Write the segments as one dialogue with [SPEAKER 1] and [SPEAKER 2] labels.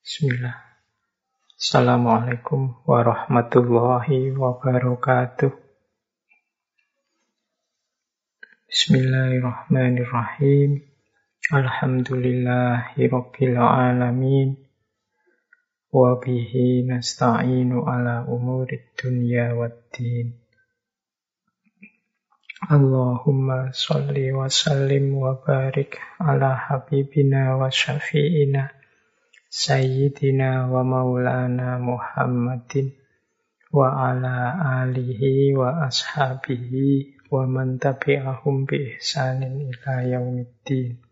[SPEAKER 1] Bismillah. Assalamualaikum warahmatullahi wabarakatuh. Bismillahirrahmanirrahim. Alhamdulillahi rabbil alamin. Wa bihi nasta'inu ala umurid dunya waddin. Allahumma salli wa sallim wa barik ala habibina wa syafi'ina Sayyidina wa maulana Muhammadin wa ala alihi wa ashabihi wa man tabi'ahum bi ihsanin ila yaumiddin.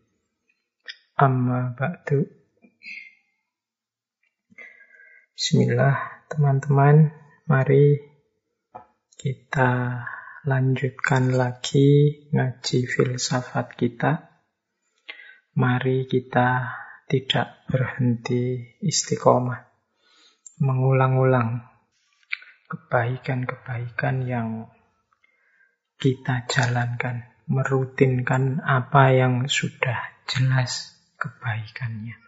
[SPEAKER 1] Amma ba'du. Bismillah, teman-teman. Mari kita lanjutkan lagi ngaji filsafat kita. Mari kita tidak berhenti istiqomah. Mengulang-ulang kebaikan-kebaikan yang kita jalankan. Merutinkan apa yang sudah jelas kebaikannya.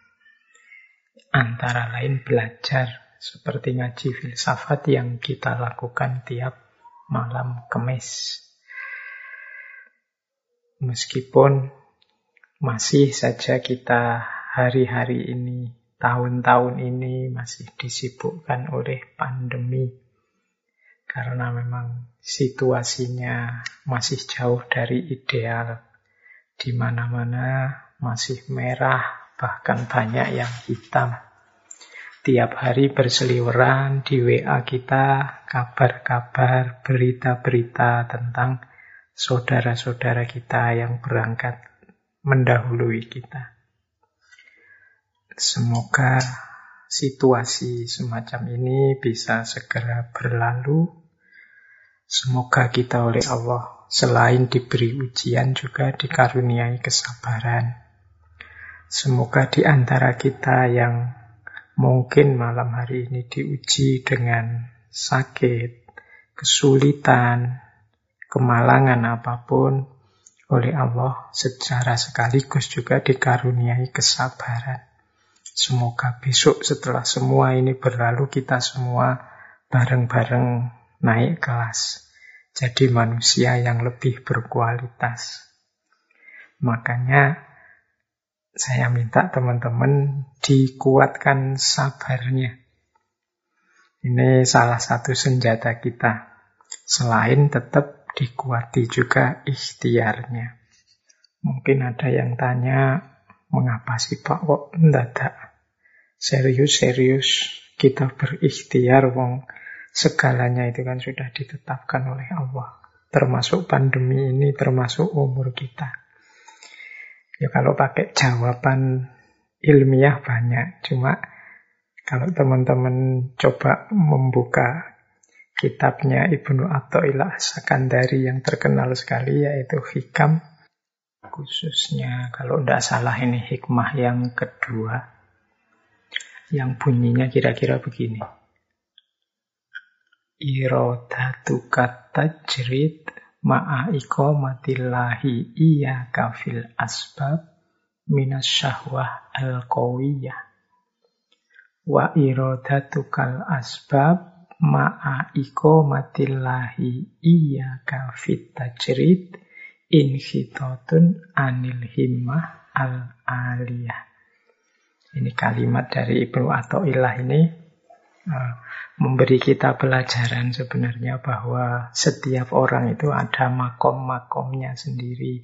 [SPEAKER 1] Antara lain belajar seperti ngaji filsafat yang kita lakukan tiap malam kemis. Meskipun masih saja kita hari-hari ini, tahun-tahun ini masih disibukkan oleh pandemi. Karena memang situasinya masih jauh dari ideal. Di mana-mana masih merah, bahkan banyak yang hitam. Tiap hari berseliweran di WA kita kabar-kabar, berita-berita tentang saudara-saudara kita yang berangkat mendahului kita. Semoga situasi semacam ini bisa segera berlalu. Semoga kita oleh Allah selain diberi ujian juga dikaruniai kesabaran. Semoga di antara kita yang mungkin malam hari ini diuji dengan sakit, kesulitan, kemalangan apa pun, oleh Allah secara sekaligus juga dikaruniai kesabaran. Semoga besok setelah semua ini berlalu kita semua bareng-bareng naik kelas. Jadi manusia yang lebih berkualitas. Makanya saya minta teman-teman dikuatkan sabarnya. Ini salah satu senjata kita. Selain tetap dikuati juga ikhtiarnya. Mungkin ada yang tanya, Mengapa sih Pak kok mendadak? Serius-serius kita berikhtiar wong segalanya itu kan sudah ditetapkan oleh Allah. Termasuk pandemi ini, termasuk umur kita. Ya kalau pakai jawaban ilmiah banyak. Cuma kalau teman-teman coba membuka kitabnya Ibnu Athaillah Sakandari yang terkenal sekali yaitu Hikam khususnya kalau tidak salah ini hikmah yang kedua yang bunyinya kira-kira begini. Irodatu kata jerit ma'a iqamatillahi iya kafil asbab minas syahwah al-qawiyah. Wa irodatu kal asbab ma'a iqamatillahi iya kafil tajrid inhitatun anil himmah al aliyah. Ini kalimat dari Ibnu Athaillah ini uh, memberi kita pelajaran sebenarnya bahwa setiap orang itu ada makom-makomnya sendiri.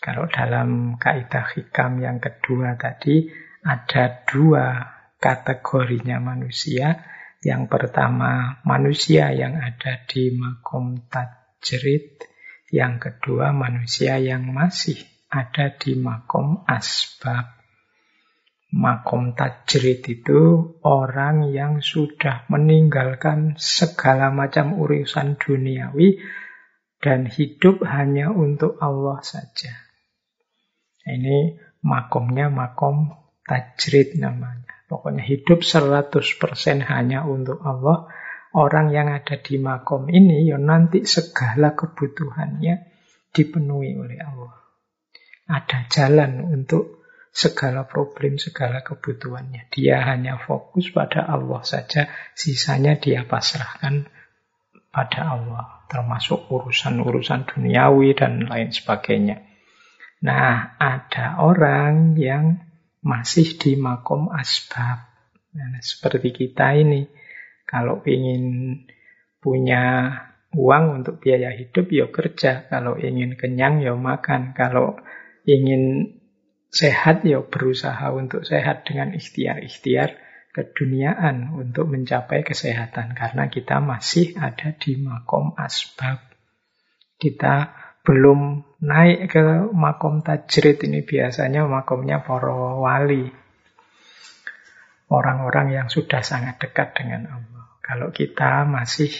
[SPEAKER 1] Kalau dalam kaidah hikam yang kedua tadi ada dua kategorinya manusia. Yang pertama manusia yang ada di makom tajrid yang kedua, manusia yang masih ada di makom asbab. Makom tajrid itu orang yang sudah meninggalkan segala macam urusan duniawi dan hidup hanya untuk Allah saja. Ini makomnya makom tajrid namanya. Pokoknya hidup 100% hanya untuk Allah orang yang ada di makom ini, ya nanti segala kebutuhannya dipenuhi oleh Allah. Ada jalan untuk segala problem, segala kebutuhannya. Dia hanya fokus pada Allah saja, sisanya dia pasrahkan pada Allah, termasuk urusan-urusan duniawi dan lain sebagainya. Nah, ada orang yang masih di makom asbab. Nah, seperti kita ini, kalau ingin punya uang untuk biaya hidup, ya kerja. Kalau ingin kenyang, ya makan. Kalau ingin sehat ya berusaha untuk sehat dengan ikhtiar-ikhtiar keduniaan untuk mencapai kesehatan karena kita masih ada di makom asbab. Kita belum naik ke makom tajrid ini biasanya makomnya para wali. Orang-orang yang sudah sangat dekat dengan Allah. Kalau kita masih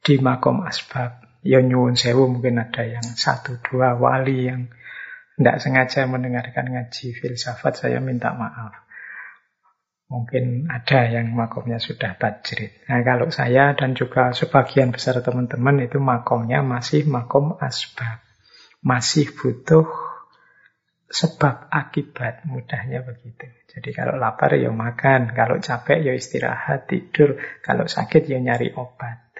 [SPEAKER 1] di makom asbab, ya nyuwun sewu mungkin ada yang satu dua wali yang tidak sengaja mendengarkan ngaji filsafat, saya minta maaf. Mungkin ada yang makomnya sudah tajrid. Nah kalau saya dan juga sebagian besar teman-teman itu makomnya masih makom asbab. Masih butuh sebab akibat mudahnya begitu. Jadi kalau lapar ya makan, kalau capek ya istirahat, tidur, kalau sakit ya nyari obat.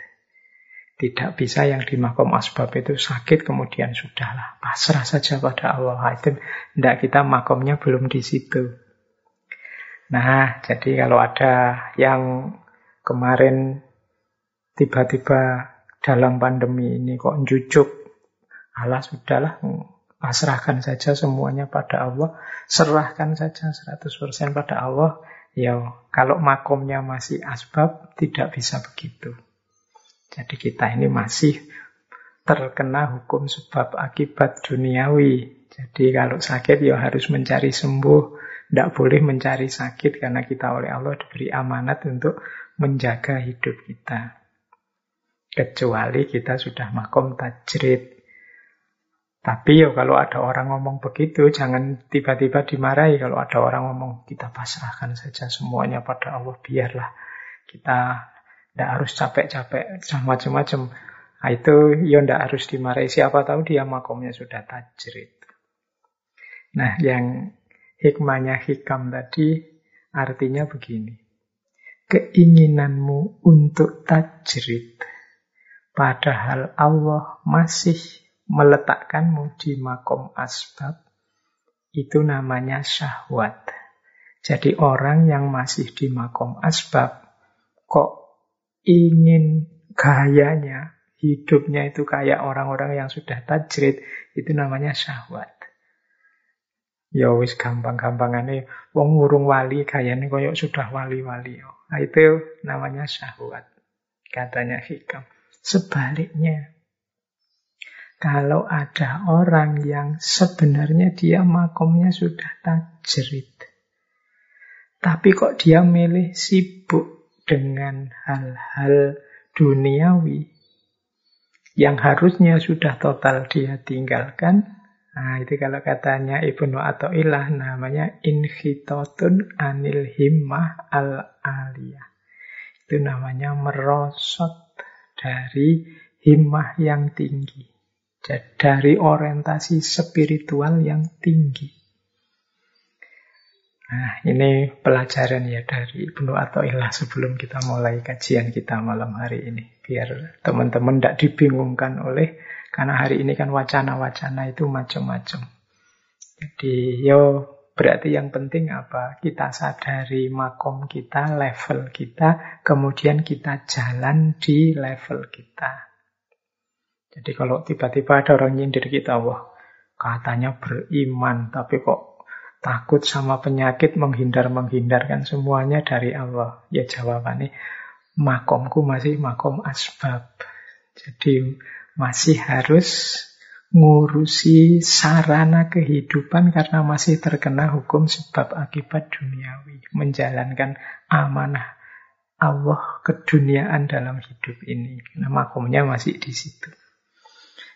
[SPEAKER 1] Tidak bisa yang di makom asbab itu sakit kemudian sudahlah. Pasrah saja pada Allah. Itu tidak kita makomnya belum di situ. Nah, jadi kalau ada yang kemarin tiba-tiba dalam pandemi ini kok jujuk, Allah sudahlah, pasrahkan saja semuanya pada Allah, serahkan saja 100% pada Allah, ya kalau makomnya masih asbab, tidak bisa begitu. Jadi kita ini masih terkena hukum sebab akibat duniawi. Jadi kalau sakit ya harus mencari sembuh. Tidak boleh mencari sakit karena kita oleh Allah diberi amanat untuk menjaga hidup kita. Kecuali kita sudah makom tajrid. Tapi ya kalau ada orang ngomong begitu, jangan tiba-tiba dimarahi. Kalau ada orang ngomong, kita pasrahkan saja semuanya pada Allah, biarlah kita tidak harus capek-capek macam-macam. Nah, itu ya tidak harus dimarahi. Siapa tahu dia makomnya sudah tajrid. Nah, yang hikmahnya hikam tadi artinya begini. Keinginanmu untuk tajrid, padahal Allah masih meletakkanmu di makom asbab, itu namanya syahwat. Jadi orang yang masih di makom asbab, kok ingin gayanya, hidupnya itu kayak orang-orang yang sudah tajrid, itu namanya syahwat. Ya wis gampang-gampangannya wong ngurung wali gayane koyok sudah wali-wali. Nah, itu namanya syahwat. Katanya hikam. Sebaliknya, kalau ada orang yang sebenarnya dia makomnya sudah tajrid. Tapi kok dia milih sibuk dengan hal-hal duniawi yang harusnya sudah total dia tinggalkan. Nah, itu kalau katanya Ibnu Athaillah namanya inhitotun anil himmah al-aliyah. Itu namanya merosot dari himmah yang tinggi. Dari orientasi spiritual yang tinggi. Nah, ini pelajaran ya dari Ibnu Athaillah sebelum kita mulai kajian kita malam hari ini. Biar teman-teman tidak dibingungkan oleh, karena hari ini kan wacana-wacana itu macam-macam. Jadi, yo berarti yang penting apa? Kita sadari makom kita, level kita, kemudian kita jalan di level kita. Jadi kalau tiba-tiba ada orang nyindir kita, wah katanya beriman, tapi kok Takut sama penyakit, menghindar-menghindarkan semuanya dari Allah. Ya jawabannya, makomku masih makom asbab. Jadi masih harus ngurusi sarana kehidupan karena masih terkena hukum sebab akibat duniawi. Menjalankan amanah Allah keduniaan dalam hidup ini. Nah, makomnya masih di situ.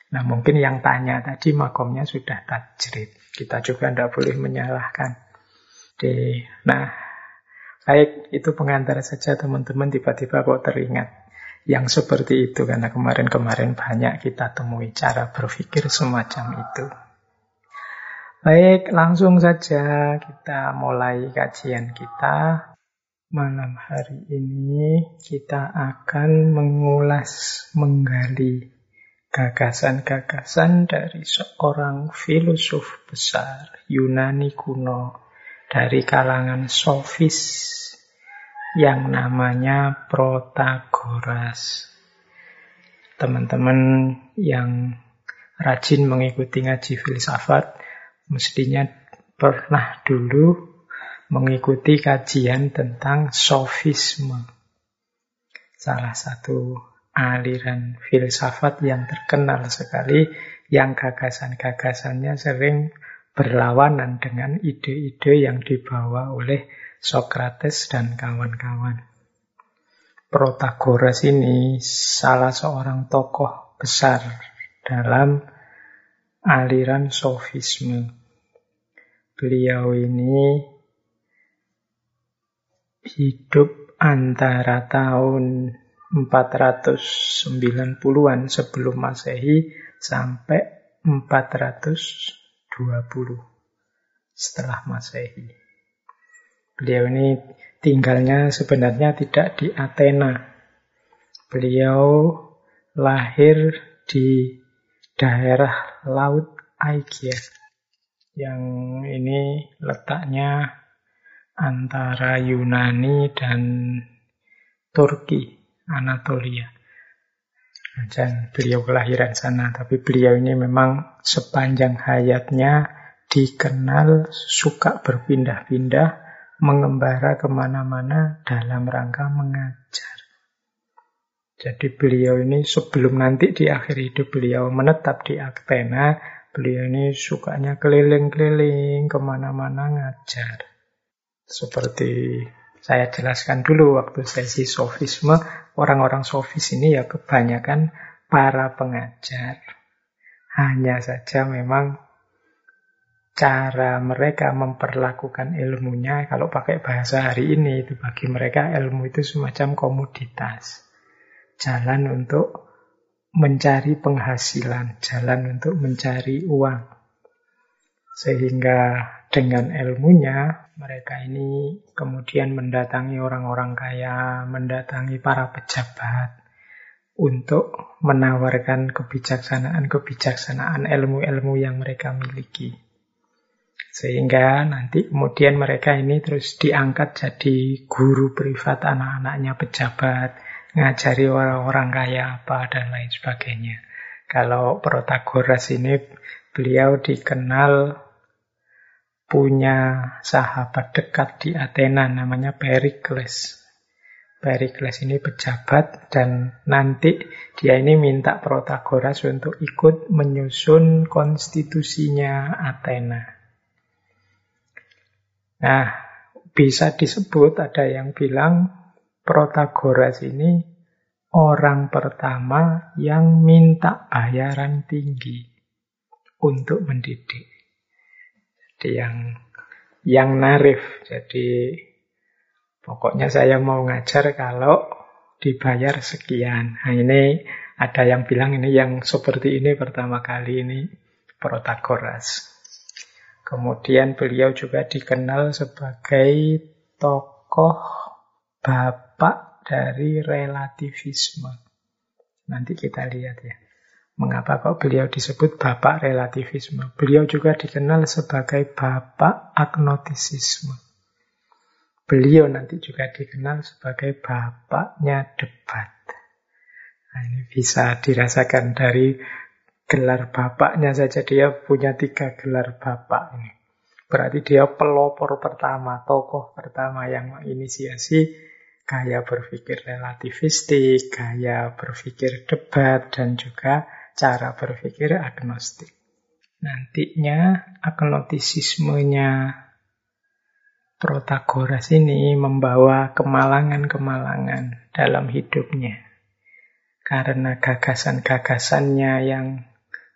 [SPEAKER 1] Nah, mungkin yang tanya tadi makomnya sudah tajrid. Kita juga tidak boleh menyalahkan. Jadi, nah, baik itu pengantar saja teman-teman tiba-tiba kok teringat yang seperti itu karena kemarin-kemarin banyak kita temui cara berpikir semacam itu. Baik, langsung saja kita mulai kajian kita. Malam hari ini kita akan mengulas, menggali gagasan-gagasan dari seorang filosof besar Yunani kuno dari kalangan sofis yang namanya Protagoras. Teman-teman yang rajin mengikuti ngaji filsafat mestinya pernah dulu mengikuti kajian tentang sofisme. Salah satu aliran filsafat yang terkenal sekali yang gagasan-gagasannya sering berlawanan dengan ide-ide yang dibawa oleh Socrates dan kawan-kawan. Protagoras ini salah seorang tokoh besar dalam aliran sofisme. Beliau ini hidup antara tahun 490-an sebelum Masehi sampai 420 setelah Masehi. Beliau ini tinggalnya sebenarnya tidak di Athena. Beliau lahir di daerah Laut Aegea yang ini letaknya antara Yunani dan Turki, Anatolia. Dan beliau kelahiran sana, tapi beliau ini memang sepanjang hayatnya dikenal suka berpindah-pindah, mengembara ke mana-mana dalam rangka mengajar. Jadi beliau ini sebelum nanti di akhir hidup beliau menetap di Athena, beliau ini sukanya keliling-keliling ke mana-mana ngajar. Seperti saya jelaskan dulu waktu sesi sofisme, orang-orang sofis ini ya kebanyakan para pengajar. Hanya saja memang cara mereka memperlakukan ilmunya, kalau pakai bahasa hari ini, itu bagi mereka ilmu itu semacam komoditas. Jalan untuk mencari penghasilan, jalan untuk mencari uang. Sehingga dengan ilmunya mereka ini kemudian mendatangi orang-orang kaya, mendatangi para pejabat untuk menawarkan kebijaksanaan-kebijaksanaan ilmu-ilmu yang mereka miliki. Sehingga nanti kemudian mereka ini terus diangkat jadi guru privat anak-anaknya pejabat, ngajari orang-orang kaya apa dan lain sebagainya. Kalau Protagoras ini beliau dikenal punya sahabat dekat di Athena namanya Pericles. Pericles ini pejabat dan nanti dia ini minta Protagoras untuk ikut menyusun konstitusinya Athena. Nah, bisa disebut ada yang bilang Protagoras ini orang pertama yang minta bayaran tinggi untuk mendidik. Yang yang narif. Jadi pokoknya saya mau ngajar kalau dibayar sekian. Nah ini ada yang bilang ini yang seperti ini pertama kali ini Protagoras. Kemudian beliau juga dikenal sebagai tokoh bapak dari relativisme. Nanti kita lihat ya. Mengapa kok beliau disebut bapak relativisme? Beliau juga dikenal sebagai bapak agnotisisme. Beliau nanti juga dikenal sebagai bapaknya debat. Nah, ini bisa dirasakan dari gelar bapaknya saja dia punya tiga gelar bapak ini. Berarti dia pelopor pertama, tokoh pertama yang menginisiasi gaya berpikir relativistik, gaya berpikir debat, dan juga cara berpikir agnostik. Nantinya agnostisismenya Protagoras ini membawa kemalangan-kemalangan dalam hidupnya. Karena gagasan-gagasannya yang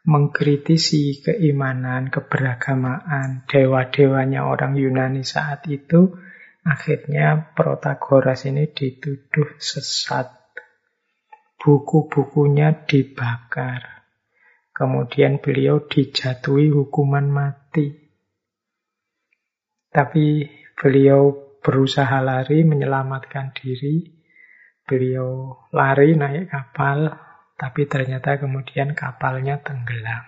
[SPEAKER 1] mengkritisi keimanan, keberagamaan, dewa-dewanya orang Yunani saat itu, akhirnya Protagoras ini dituduh sesat buku-bukunya dibakar. Kemudian beliau dijatuhi hukuman mati Tapi beliau berusaha lari, menyelamatkan diri. Beliau lari naik kapal, tapi ternyata kemudian kapalnya tenggelam.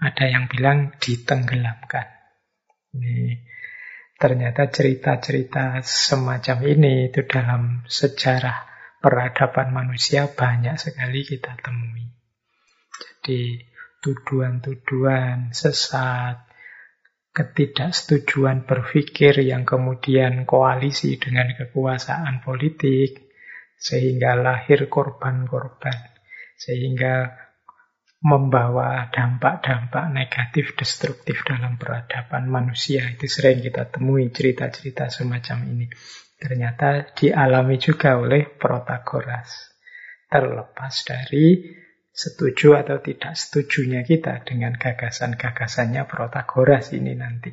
[SPEAKER 1] Ada yang bilang ditenggelamkan. Ini ternyata cerita-cerita semacam ini itu dalam sejarah peradaban manusia banyak sekali kita temui. Jadi tuduhan-tuduhan sesat, ketidaksetujuan berpikir yang kemudian koalisi dengan kekuasaan politik, sehingga lahir korban-korban, sehingga membawa dampak-dampak negatif destruktif dalam peradaban manusia. Itu sering kita temui cerita-cerita semacam ini. Ternyata dialami juga oleh Protagoras. Terlepas dari setuju atau tidak setujunya kita dengan gagasan-gagasannya Protagoras ini nanti.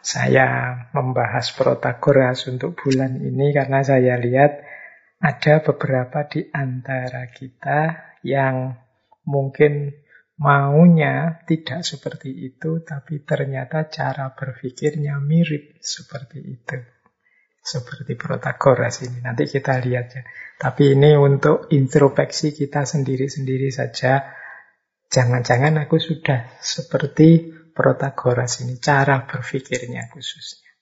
[SPEAKER 1] Saya membahas Protagoras untuk bulan ini karena saya lihat ada beberapa di antara kita yang mungkin maunya tidak seperti itu, tapi ternyata cara berpikirnya mirip seperti itu. Seperti Protagoras ini. Nanti kita lihat ya. Tapi ini untuk introspeksi kita sendiri-sendiri saja. Jangan-jangan aku sudah seperti Protagoras ini. Cara berpikirnya khususnya.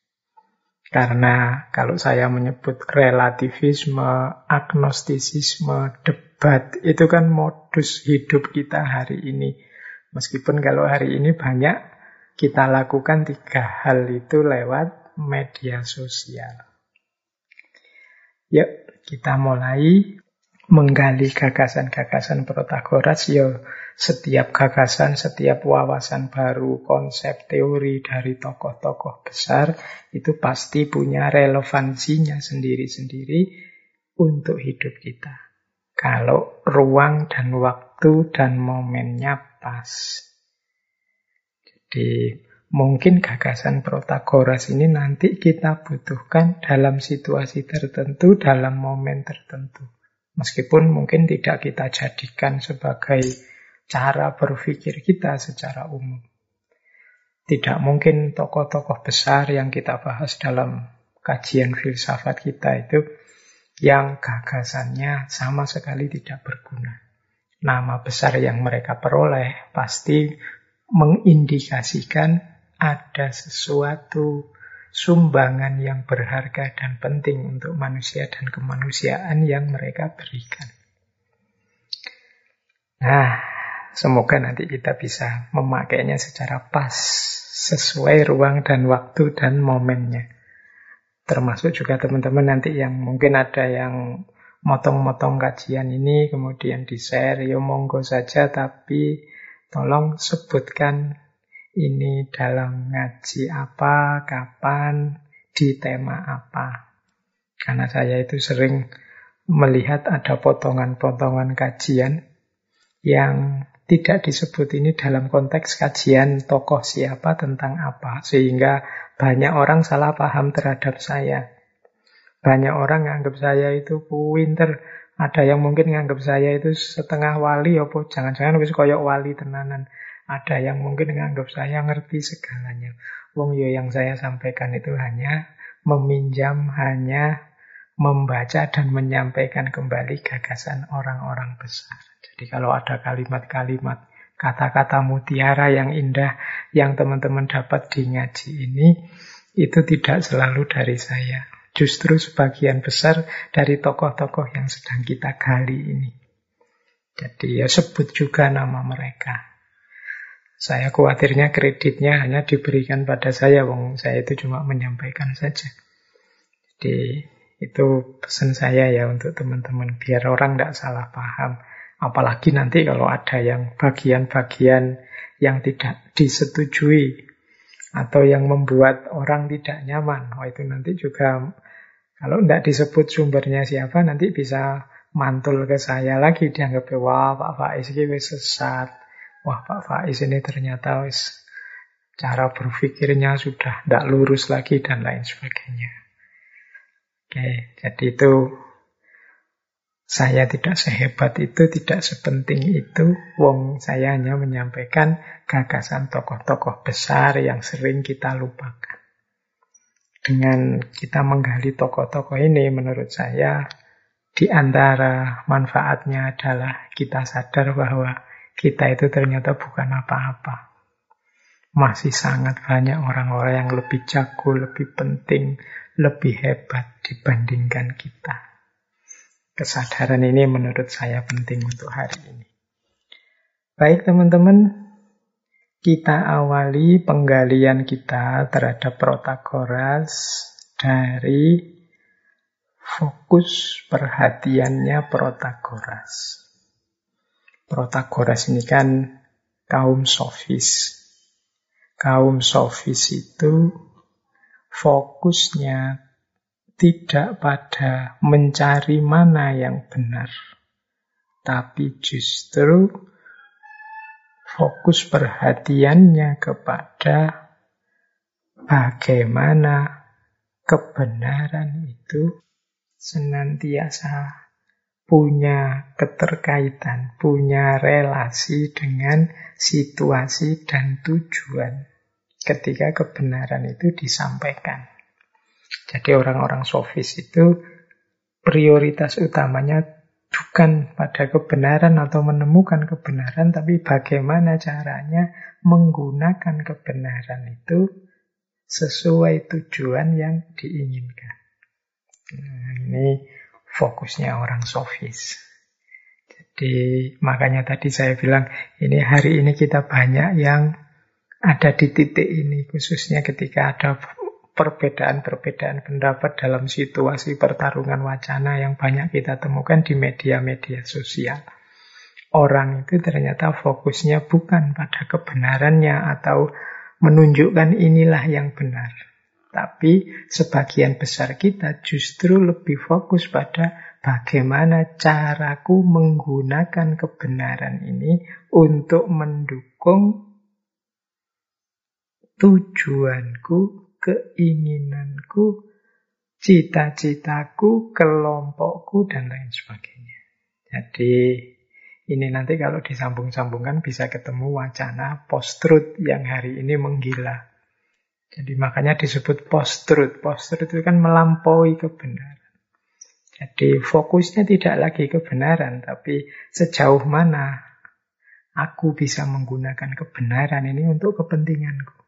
[SPEAKER 1] Karena kalau saya menyebut relativisme, agnostisisme, itu kan modus hidup kita hari ini. Meskipun kalau hari ini banyak kita lakukan tiga hal itu lewat media sosial. Yuk, kita mulai menggali gagasan-gagasan Protagoras. Yo, setiap gagasan, setiap wawasan baru, konsep teori dari tokoh-tokoh besar itu pasti punya relevansinya sendiri-sendiri untuk hidup kita. Kalau ruang dan waktu dan momennya pas. Jadi Mungkin gagasan Protagoras ini nanti kita butuhkan dalam situasi tertentu, dalam momen tertentu. Meskipun mungkin tidak kita jadikan sebagai cara berpikir kita secara umum. Tidak mungkin tokoh-tokoh besar yang kita bahas dalam kajian filsafat kita itu yang gagasannya sama sekali tidak berguna. Nama besar yang mereka peroleh pasti mengindikasikan ada sesuatu sumbangan yang berharga dan penting untuk manusia dan kemanusiaan yang mereka berikan. Nah, semoga nanti kita bisa memakainya secara pas, sesuai ruang dan waktu dan momennya. Termasuk juga teman-teman nanti yang mungkin ada yang motong-motong kajian ini, kemudian di-share, ya monggo saja, tapi tolong sebutkan ini dalam ngaji apa, kapan, di tema apa. Karena saya itu sering melihat ada potongan-potongan kajian yang tidak disebut ini dalam konteks kajian tokoh siapa tentang apa. Sehingga banyak orang salah paham terhadap saya. Banyak orang nganggap saya itu pinter. Ada yang mungkin nganggap saya itu setengah wali, apa jangan-jangan wis koyok wali tenanan. Ada yang mungkin menganggap saya ngerti segalanya. Wong yo yang saya sampaikan itu hanya meminjam, hanya membaca dan menyampaikan kembali gagasan orang-orang besar. Jadi kalau ada kalimat-kalimat, kata-kata mutiara yang indah yang teman-teman dapat di ngaji ini, itu tidak selalu dari saya. Justru sebagian besar dari tokoh-tokoh yang sedang kita gali ini. Jadi ya sebut juga nama mereka. Saya khawatirnya kreditnya hanya diberikan pada saya, wong saya itu cuma menyampaikan saja. Jadi itu pesan saya ya untuk teman-teman, biar orang tidak salah paham. Apalagi nanti kalau ada yang bagian-bagian yang tidak disetujui atau yang membuat orang tidak nyaman. Oh itu nanti juga kalau tidak disebut sumbernya siapa nanti bisa mantul ke saya lagi dianggap wah Pak Faiz ini sesat wah Pak Faiz ini ternyata wis cara berpikirnya sudah tidak lurus lagi dan lain sebagainya. Oke, jadi itu Saya tidak sehebat itu, tidak sepenting itu. Wong saya hanya menyampaikan gagasan tokoh-tokoh besar yang sering kita lupakan. Dengan kita menggali tokoh-tokoh ini, menurut saya, di antara manfaatnya adalah kita sadar bahwa kita itu ternyata bukan apa-apa. Masih sangat banyak orang-orang yang lebih jago, lebih penting, lebih hebat dibandingkan kita. Kesadaran ini menurut saya penting untuk hari ini. Baik teman-teman, kita awali penggalian kita terhadap Protagoras dari fokus perhatiannya Protagoras. Protagoras ini kan kaum sofis. Kaum sofis itu fokusnya tidak pada mencari mana yang benar, tapi justru fokus perhatiannya kepada bagaimana kebenaran itu senantiasa punya keterkaitan, punya relasi dengan situasi dan tujuan ketika kebenaran itu disampaikan. Jadi orang-orang sofis itu prioritas utamanya bukan pada kebenaran atau menemukan kebenaran, tapi bagaimana caranya menggunakan kebenaran itu sesuai tujuan yang diinginkan. Nah, ini fokusnya orang sofis. Jadi makanya tadi saya bilang ini hari ini kita banyak yang ada di titik ini khususnya ketika ada perbedaan-perbedaan pendapat dalam situasi pertarungan wacana yang banyak kita temukan di media-media sosial. Orang itu ternyata fokusnya bukan pada kebenarannya atau menunjukkan inilah yang benar. Tapi sebagian besar kita justru lebih fokus pada bagaimana caraku menggunakan kebenaran ini untuk mendukung tujuanku keinginanku, cita-citaku, kelompokku, dan lain sebagainya. Jadi ini nanti kalau disambung-sambungkan bisa ketemu wacana post-truth yang hari ini menggila. Jadi makanya disebut post-truth. Post-truth itu kan melampaui kebenaran. Jadi fokusnya tidak lagi kebenaran, tapi sejauh mana aku bisa menggunakan kebenaran ini untuk kepentinganku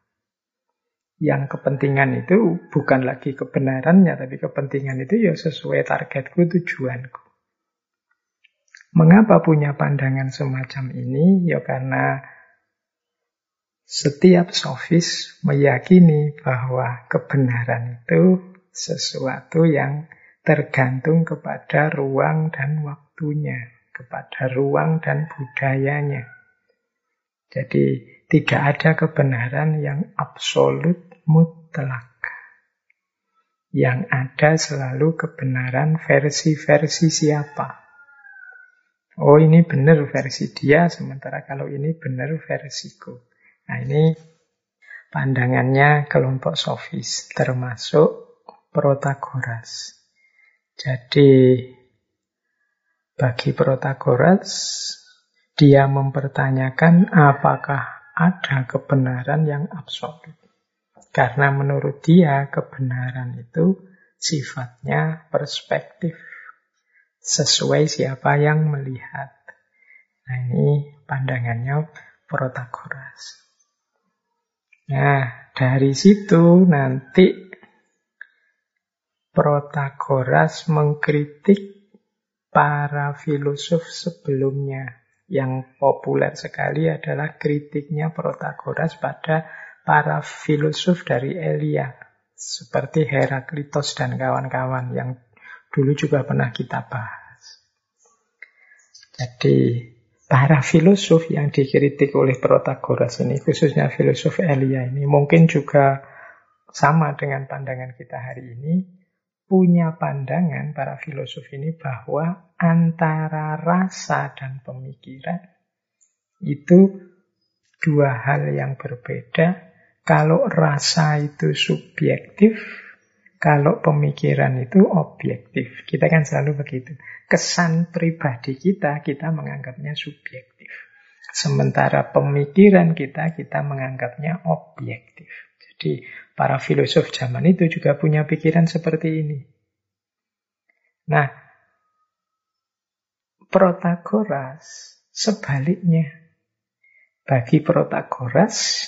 [SPEAKER 1] yang kepentingan itu bukan lagi kebenarannya, tapi kepentingan itu ya sesuai targetku, tujuanku. Mengapa punya pandangan semacam ini? Ya karena setiap sofis meyakini bahwa kebenaran itu sesuatu yang tergantung kepada ruang dan waktunya, kepada ruang dan budayanya. Jadi tidak ada kebenaran yang absolut mutlak. Yang ada selalu kebenaran versi-versi siapa. Oh ini benar versi dia, sementara kalau ini benar versiku. Nah ini pandangannya kelompok sofis, termasuk Protagoras. Jadi bagi Protagoras, dia mempertanyakan apakah ada kebenaran yang absolut. Karena menurut dia kebenaran itu sifatnya perspektif. Sesuai siapa yang melihat. Nah ini pandangannya Protagoras. Nah dari situ nanti Protagoras mengkritik para filosof sebelumnya. Yang populer sekali adalah kritiknya Protagoras pada para filosof dari Elia seperti Heraklitos dan kawan-kawan yang dulu juga pernah kita bahas. Jadi para filosof yang dikritik oleh Protagoras ini, khususnya filosof Elia ini, mungkin juga sama dengan pandangan kita hari ini, punya pandangan para filosof ini bahwa antara rasa dan pemikiran itu dua hal yang berbeda kalau rasa itu subjektif, Kalau pemikiran itu objektif, kita kan selalu begitu. Kesan pribadi kita, kita menganggapnya subjektif. Sementara pemikiran kita, kita menganggapnya objektif. Jadi para filosof zaman itu juga punya pikiran seperti ini. Nah, Protagoras sebaliknya. Bagi Protagoras,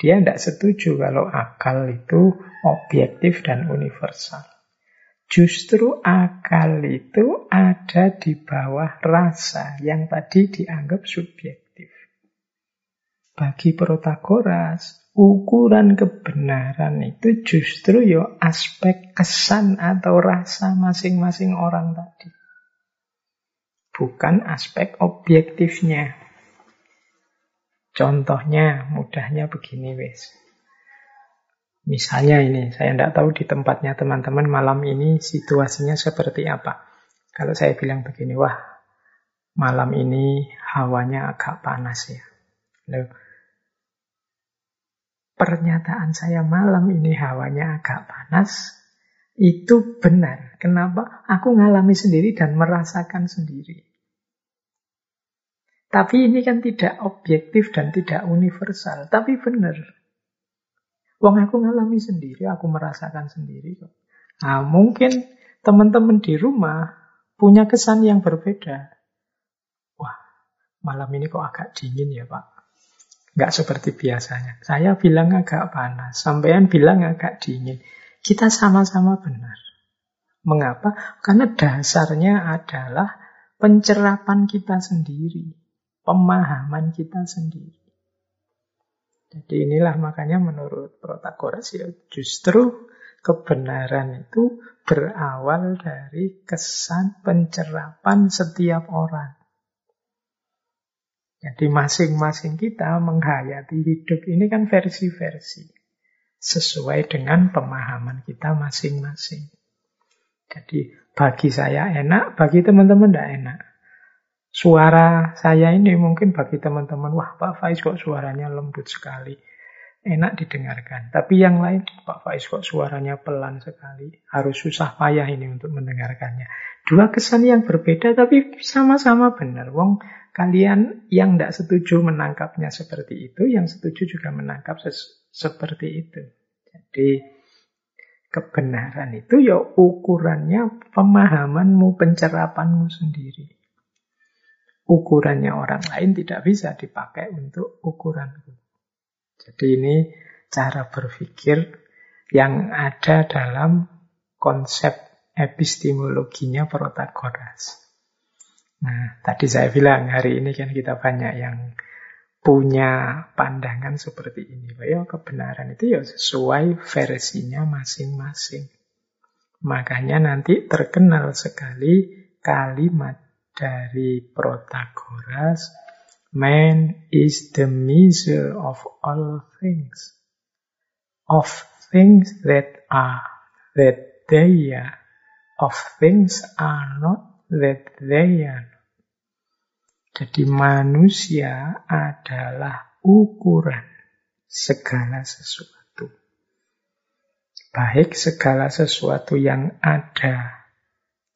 [SPEAKER 1] dia tidak setuju kalau akal itu objektif dan universal. Justru akal itu ada di bawah rasa yang tadi dianggap subjektif. Bagi Protagoras, ukuran kebenaran itu justru yo aspek kesan atau rasa masing-masing orang tadi. Bukan aspek objektifnya. Contohnya, mudahnya begini wes. Misalnya ini, saya tidak tahu di tempatnya teman-teman malam ini situasinya seperti apa. Kalau saya bilang begini, wah malam ini hawanya agak panas ya. Loh, pernyataan saya malam ini hawanya agak panas, itu benar. Kenapa? Aku ngalami sendiri dan merasakan sendiri. Tapi ini kan tidak objektif dan tidak universal. Tapi benar. Wong aku ngalami sendiri, aku merasakan sendiri kok. Nah, mungkin teman-teman di rumah punya kesan yang berbeda. Wah, malam ini kok agak dingin ya Pak. Nggak seperti biasanya. Saya bilang agak panas, sampean bilang agak dingin. Kita sama-sama benar. Mengapa? Karena dasarnya adalah pencerapan kita sendiri pemahaman kita sendiri. Jadi inilah makanya menurut Protagoras ya justru kebenaran itu berawal dari kesan pencerapan setiap orang. Jadi masing-masing kita menghayati hidup ini kan versi-versi. Sesuai dengan pemahaman kita masing-masing. Jadi bagi saya enak, bagi teman-teman tidak enak. Suara saya ini mungkin bagi teman-teman, wah Pak Faiz kok suaranya lembut sekali. Enak didengarkan. Tapi yang lain, Pak Faiz kok suaranya pelan sekali. Harus susah payah ini untuk mendengarkannya. Dua kesan yang berbeda tapi sama-sama benar. Wong kalian yang tidak setuju menangkapnya seperti itu, yang setuju juga menangkap seperti itu. Jadi kebenaran itu ya ukurannya pemahamanmu, pencerapanmu sendiri ukurannya orang lain tidak bisa dipakai untuk ukuranku. Jadi ini cara berpikir yang ada dalam konsep epistemologinya Protagoras. Nah, tadi saya bilang hari ini kan kita banyak yang punya pandangan seperti ini. Bahwa kebenaran itu ya sesuai versinya masing-masing. Makanya nanti terkenal sekali kalimat dari Protagoras, man is the measure of all things. Of things that are, that they are. Of things are not, that they are. Jadi manusia adalah ukuran segala sesuatu. Baik segala sesuatu yang ada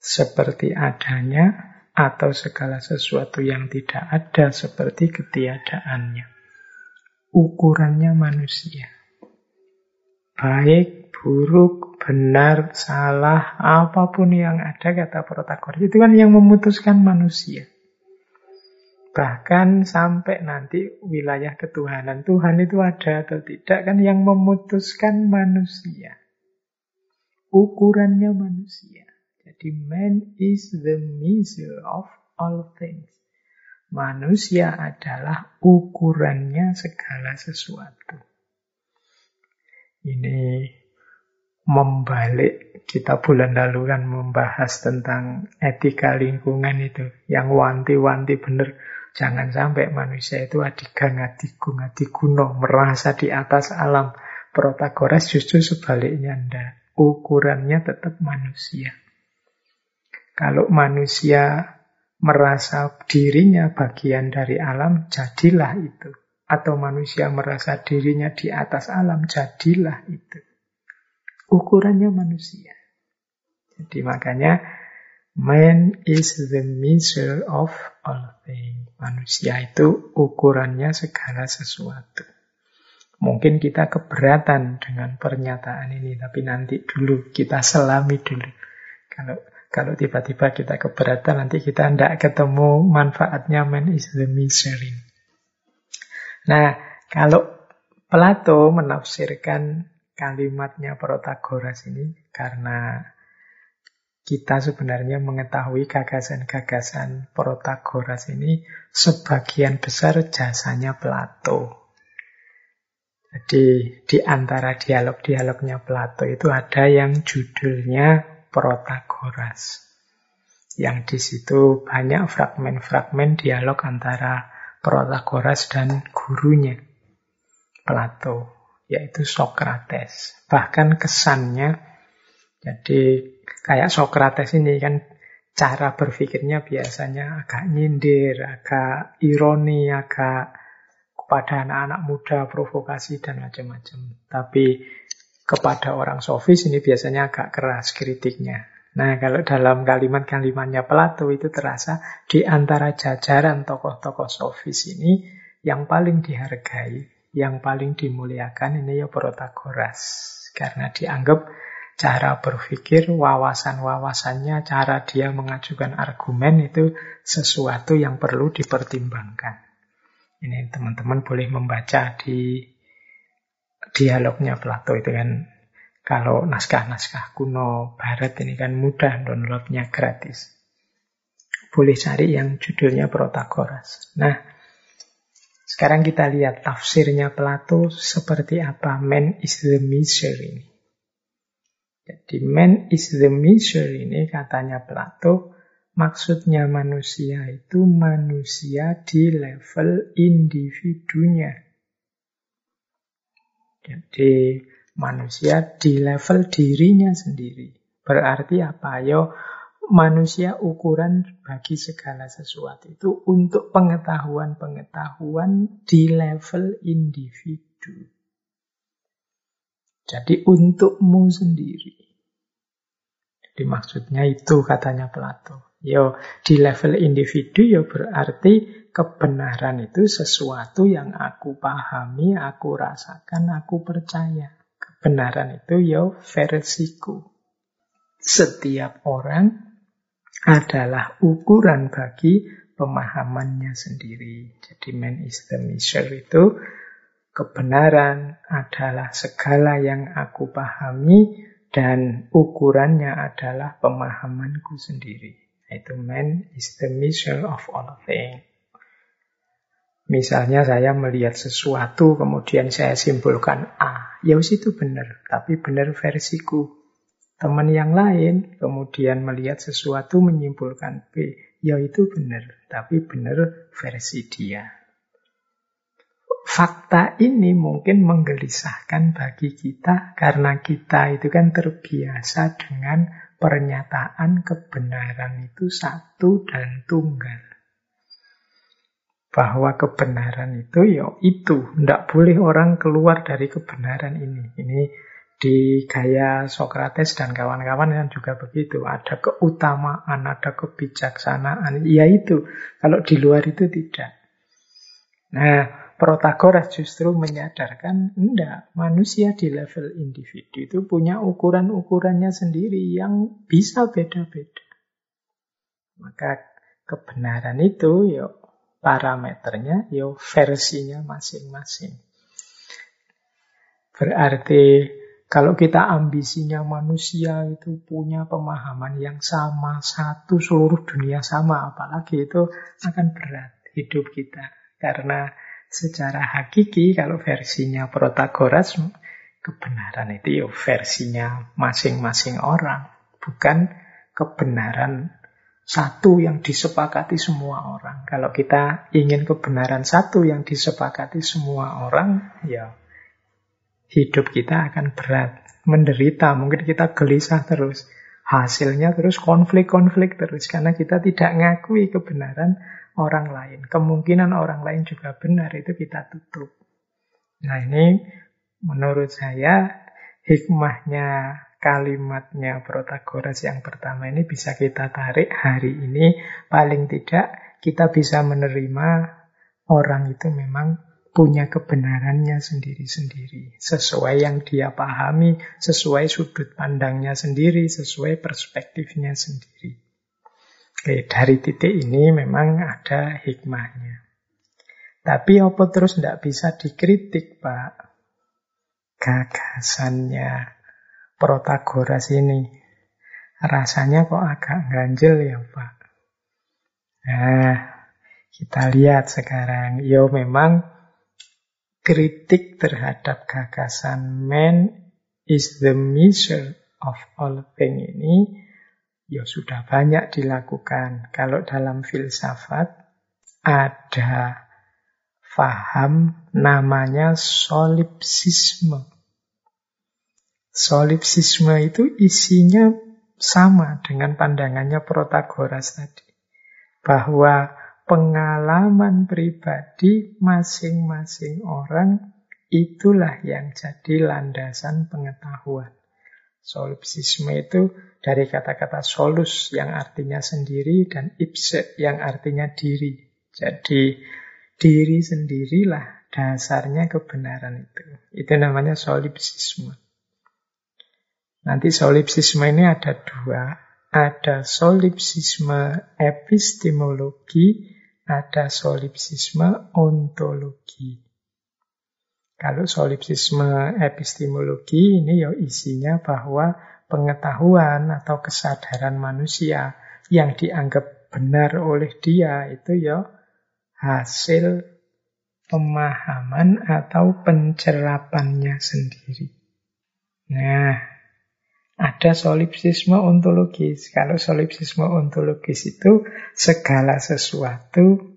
[SPEAKER 1] seperti adanya, atau segala sesuatu yang tidak ada seperti ketiadaannya. Ukurannya manusia. Baik, buruk, benar, salah, apa pun yang ada kata Protagoras itu kan yang memutuskan manusia. Bahkan sampai nanti wilayah ketuhanan Tuhan itu ada atau tidak kan yang memutuskan manusia. Ukurannya manusia. Jadi man is the measure of all things. Manusia adalah ukurannya segala sesuatu. Ini membalik kita bulan lalu kan membahas tentang etika lingkungan itu. Yang wanti-wanti bener. Jangan sampai manusia itu adigang adigung adiguno merasa di atas alam. Protagoras justru sebaliknya ndak ukurannya tetap manusia kalau manusia merasa dirinya bagian dari alam, jadilah itu. Atau manusia merasa dirinya di atas alam, jadilah itu. ukurannya manusia. Jadi makanya man is the measure of all things. Manusia itu ukurannya segala sesuatu. Mungkin kita keberatan dengan pernyataan ini, tapi nanti dulu kita selami dulu. Kalau kalau tiba-tiba kita keberatan, nanti kita tidak ketemu manfaatnya man is the misery. Nah, kalau Plato menafsirkan kalimatnya Protagoras ini karena kita sebenarnya mengetahui gagasan-gagasan Protagoras ini sebagian besar jasanya Plato. Jadi di antara dialog-dialognya Plato itu ada yang judulnya Protagoras. Yang di situ banyak fragmen-fragmen dialog antara Protagoras dan gurunya Plato, yaitu Sokrates. Bahkan kesannya, jadi kayak Sokrates ini kan cara berpikirnya biasanya agak nyindir, agak ironi, agak kepada anak-anak muda, provokasi, dan macam-macam. Tapi kepada orang sofis ini biasanya agak keras kritiknya. Nah, kalau dalam kalimat-kalimatnya Plato itu terasa di antara jajaran tokoh-tokoh sofis ini yang paling dihargai, yang paling dimuliakan ini ya Protagoras. Karena dianggap cara berpikir, wawasan-wawasannya, cara dia mengajukan argumen itu sesuatu yang perlu dipertimbangkan. Ini teman-teman boleh membaca di dialognya Plato itu kan kalau naskah-naskah kuno barat ini kan mudah downloadnya gratis. Boleh cari yang judulnya Protagoras. Nah, sekarang kita lihat tafsirnya Plato seperti apa man is the misery ini. Jadi man is the misery ini katanya Plato maksudnya manusia itu manusia di level individunya. Jadi manusia di level dirinya sendiri. Berarti apa? Yo manusia ukuran bagi segala sesuatu itu untuk pengetahuan-pengetahuan di level individu. Jadi untukmu sendiri. Jadi maksudnya itu katanya Plato. Yo di level individu yo berarti kebenaran itu sesuatu yang aku pahami, aku rasakan, aku percaya. Kebenaran itu ya versiku. Setiap orang adalah ukuran bagi pemahamannya sendiri. Jadi man is the measure itu kebenaran adalah segala yang aku pahami dan ukurannya adalah pemahamanku sendiri. Itu man is the measure of all things. Misalnya saya melihat sesuatu, kemudian saya simpulkan A. Ya itu benar, tapi benar versiku. Teman yang lain kemudian melihat sesuatu menyimpulkan B. Ya itu benar, tapi benar versi dia. Fakta ini mungkin menggelisahkan bagi kita karena kita itu kan terbiasa dengan pernyataan kebenaran itu satu dan tunggal bahwa kebenaran itu ya itu. Tidak boleh orang keluar dari kebenaran ini. Ini di gaya Sokrates dan kawan-kawan kan juga begitu. Ada keutamaan, ada kebijaksanaan. Ya itu. Kalau di luar itu tidak. Nah, Protagoras justru menyadarkan, enggak, manusia di level individu itu punya ukuran-ukurannya sendiri yang bisa beda-beda. Maka kebenaran itu ya parameternya, ya versinya masing-masing. Berarti kalau kita ambisinya manusia itu punya pemahaman yang sama, satu seluruh dunia sama, apalagi itu akan berat hidup kita. Karena secara hakiki kalau versinya Protagoras, kebenaran itu ya versinya masing-masing orang, bukan kebenaran satu yang disepakati semua orang. Kalau kita ingin kebenaran satu yang disepakati semua orang, ya hidup kita akan berat, menderita, mungkin kita gelisah terus. Hasilnya terus konflik-konflik terus karena kita tidak ngakui kebenaran orang lain. Kemungkinan orang lain juga benar itu kita tutup. Nah ini menurut saya hikmahnya kalimatnya Protagoras yang pertama ini bisa kita tarik hari ini paling tidak kita bisa menerima orang itu memang punya kebenarannya sendiri-sendiri sesuai yang dia pahami, sesuai sudut pandangnya sendiri, sesuai perspektifnya sendiri. Oke, dari titik ini memang ada hikmahnya. Tapi apa terus tidak bisa dikritik, Pak? Gagasannya Protagoras ini. Rasanya kok agak ganjel ya Pak. Nah, kita lihat sekarang. Yo memang kritik terhadap gagasan man is the measure of all thing ini ya sudah banyak dilakukan. Kalau dalam filsafat ada faham namanya solipsisme. Solipsisme itu isinya sama dengan pandangannya Protagoras tadi. Bahwa pengalaman pribadi masing-masing orang itulah yang jadi landasan pengetahuan. Solipsisme itu dari kata-kata solus yang artinya sendiri dan ipse yang artinya diri. Jadi diri sendirilah dasarnya kebenaran itu. Itu namanya solipsisme. Nanti solipsisme ini ada dua. Ada solipsisme epistemologi, ada solipsisme ontologi. Kalau solipsisme epistemologi ini ya isinya bahwa pengetahuan atau kesadaran manusia yang dianggap benar oleh dia itu ya hasil pemahaman atau pencerapannya sendiri. Nah, ada solipsisme ontologis. Kalau solipsisme ontologis itu segala sesuatu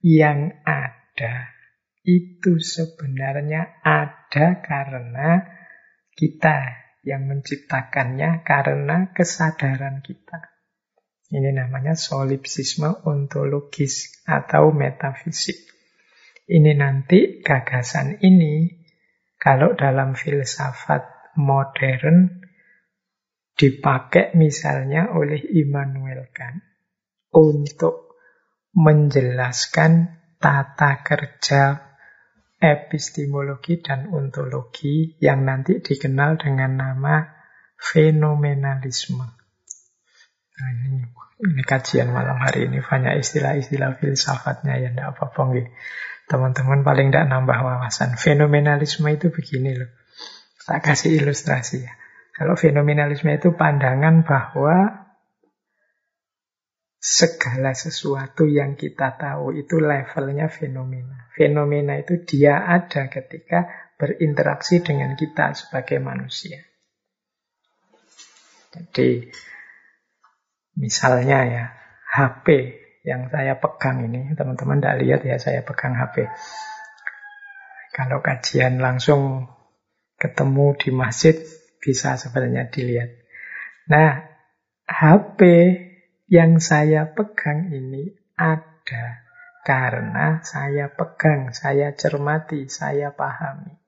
[SPEAKER 1] yang ada itu sebenarnya ada karena kita yang menciptakannya karena kesadaran kita. Ini namanya solipsisme ontologis atau metafisik. Ini nanti gagasan ini kalau dalam filsafat modern dipakai misalnya oleh Immanuel Kant untuk menjelaskan tata kerja epistemologi dan ontologi yang nanti dikenal dengan nama fenomenalisme. Nah, ini, ini kajian malam hari ini banyak istilah-istilah filsafatnya ya tidak apa-apa Teman-teman paling tidak nambah wawasan. Fenomenalisme itu begini loh. Tak kasih ilustrasi ya. Kalau fenomenalisme itu pandangan bahwa segala sesuatu yang kita tahu itu levelnya fenomena. Fenomena itu dia ada ketika berinteraksi dengan kita sebagai manusia. Jadi misalnya ya HP yang saya pegang ini, teman-teman tidak lihat ya saya pegang HP. Kalau kajian langsung ketemu di masjid, bisa sebenarnya dilihat. Nah, HP yang saya pegang ini ada karena saya pegang, saya cermati, saya pahami.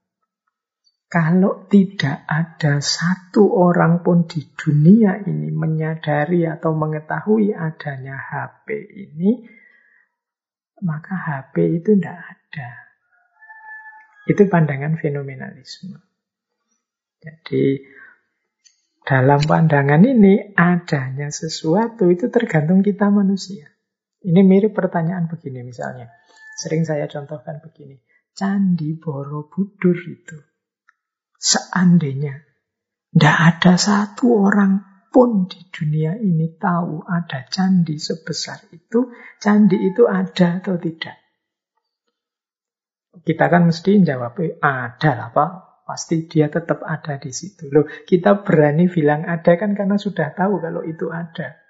[SPEAKER 1] Kalau tidak ada satu orang pun di dunia ini menyadari atau mengetahui adanya HP ini, maka HP itu tidak ada. Itu pandangan fenomenalisme. Jadi dalam pandangan ini adanya sesuatu itu tergantung kita manusia. Ini mirip pertanyaan begini misalnya. Sering saya contohkan begini. Candi Borobudur itu. Seandainya tidak ada satu orang pun di dunia ini tahu ada candi sebesar itu, candi itu ada atau tidak? Kita kan mesti jawab, eh, ada lah Pak, Pasti dia tetap ada di situ. Loh, kita berani bilang ada kan karena sudah tahu kalau itu ada.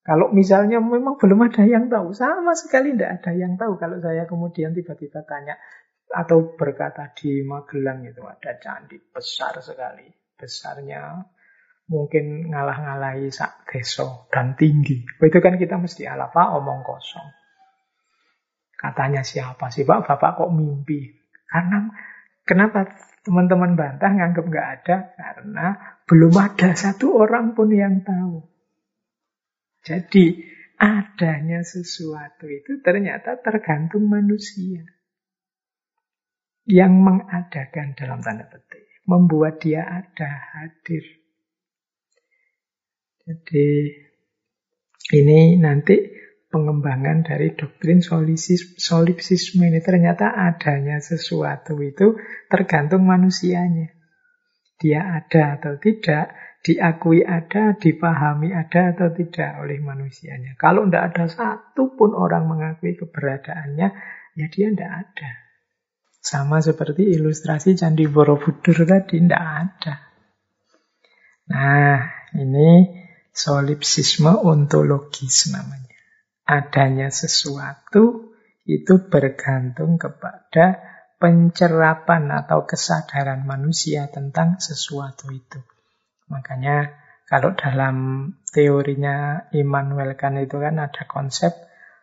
[SPEAKER 1] Kalau misalnya memang belum ada yang tahu, sama sekali tidak ada yang tahu. Kalau saya kemudian tiba-tiba tanya atau berkata di Magelang itu ada candi besar sekali. Besarnya mungkin ngalah-ngalahi sak deso dan tinggi. Itu kan kita mesti ala Pak omong kosong. Katanya siapa sih Pak? Bapak kok mimpi? Karena Kenapa teman-teman bantah nganggap nggak ada? Karena belum ada satu orang pun yang tahu. Jadi adanya sesuatu itu ternyata tergantung manusia. Yang mengadakan dalam tanda petik. Membuat dia ada, hadir. Jadi ini nanti pengembangan dari doktrin solipsisme ini ternyata adanya sesuatu itu tergantung manusianya. Dia ada atau tidak, diakui ada, dipahami ada atau tidak oleh manusianya. Kalau tidak ada satu pun orang mengakui keberadaannya, ya dia tidak ada. Sama seperti ilustrasi Candi Borobudur tadi, tidak ada. Nah, ini solipsisme ontologis namanya. Adanya sesuatu itu bergantung kepada pencerapan atau kesadaran manusia tentang sesuatu itu. Makanya kalau dalam teorinya Immanuel Kant itu kan ada konsep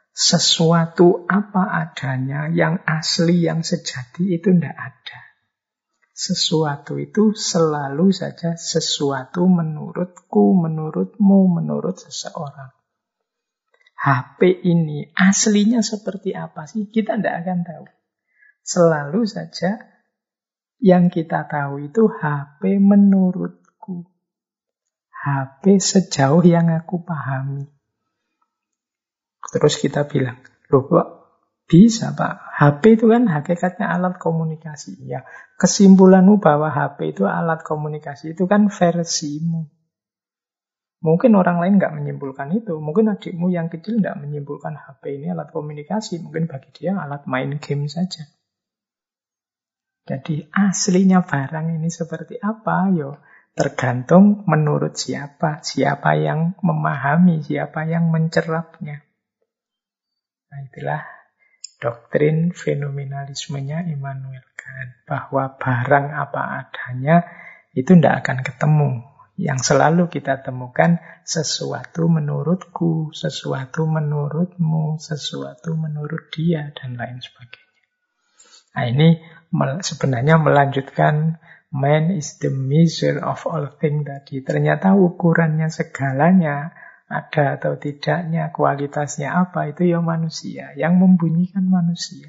[SPEAKER 1] sesuatu apa adanya yang asli, yang sejati itu tidak ada. Sesuatu itu selalu saja sesuatu menurutku, menurutmu, menurut seseorang. HP ini aslinya seperti apa sih? Kita tidak akan tahu. Selalu saja yang kita tahu itu HP menurutku. HP sejauh yang aku pahami. Terus kita bilang, loh kok bisa Pak? HP itu kan hakikatnya alat komunikasi. Ya, kesimpulanmu bahwa HP itu alat komunikasi itu kan versimu. Mungkin orang lain nggak menyimpulkan itu. Mungkin adikmu yang kecil nggak menyimpulkan HP ini alat komunikasi. Mungkin bagi dia alat main game saja. Jadi aslinya barang ini seperti apa? Yo, Tergantung menurut siapa, siapa yang memahami, siapa yang mencerapnya. Nah itulah doktrin fenomenalismenya Immanuel Kant. Bahwa barang apa adanya itu tidak akan ketemu. Yang selalu kita temukan sesuatu menurutku, sesuatu menurutmu, sesuatu menurut dia, dan lain sebagainya. Nah ini sebenarnya melanjutkan Man is the measure of all things tadi. Ternyata ukurannya segalanya, ada atau tidaknya, kualitasnya apa, itu ya manusia. Yang membunyikan manusia.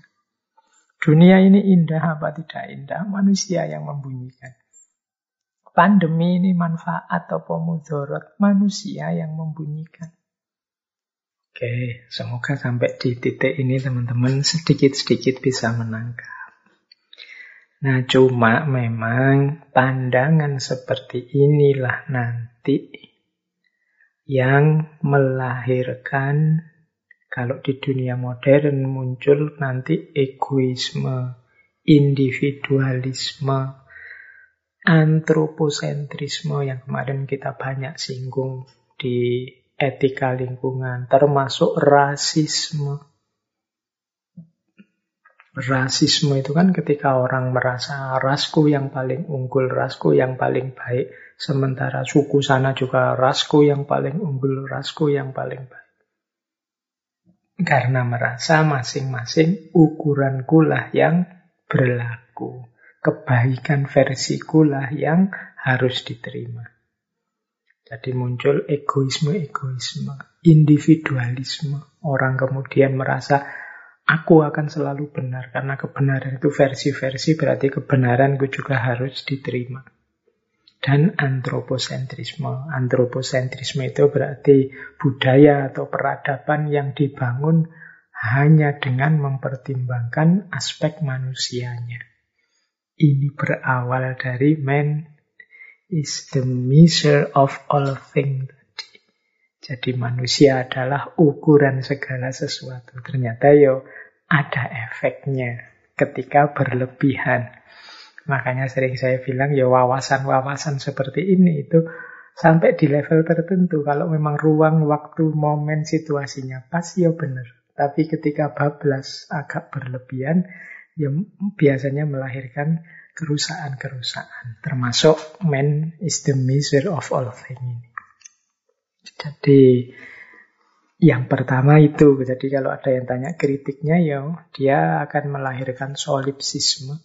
[SPEAKER 1] Dunia ini indah apa tidak indah, manusia yang membunyikan. Pandemi ini manfaat atau pemudorot, manusia yang membunyikan. Oke, semoga sampai di titik ini teman-teman sedikit-sedikit bisa menangkap. Nah, cuma memang pandangan seperti inilah nanti yang melahirkan kalau di dunia modern muncul nanti egoisme, individualisme, antroposentrisme yang kemarin kita banyak singgung di etika lingkungan, termasuk rasisme. Rasisme itu kan ketika orang merasa rasku yang paling unggul, rasku yang paling baik. Sementara suku sana juga rasku yang paling unggul, rasku yang paling baik. Karena merasa masing-masing ukuranku lah yang berlaku. Kebaikan versiku lah yang harus diterima. Jadi muncul egoisme-egoisme, individualisme. Orang kemudian merasa aku akan selalu benar karena kebenaran itu versi-versi berarti kebenaranku juga harus diterima. Dan antroposentrisme. Antroposentrisme itu berarti budaya atau peradaban yang dibangun hanya dengan mempertimbangkan aspek manusianya. Ini berawal dari man is the measure of all things. Jadi manusia adalah ukuran segala sesuatu. Ternyata yo ada efeknya ketika berlebihan. Makanya sering saya bilang ya wawasan-wawasan seperti ini itu sampai di level tertentu. Kalau memang ruang, waktu, momen, situasinya pas ya benar. Tapi ketika bablas agak berlebihan ya biasanya melahirkan kerusakan-kerusakan. Termasuk man is the measure of all things ini. Jadi yang pertama itu, jadi kalau ada yang tanya kritiknya ya dia akan melahirkan solipsisme.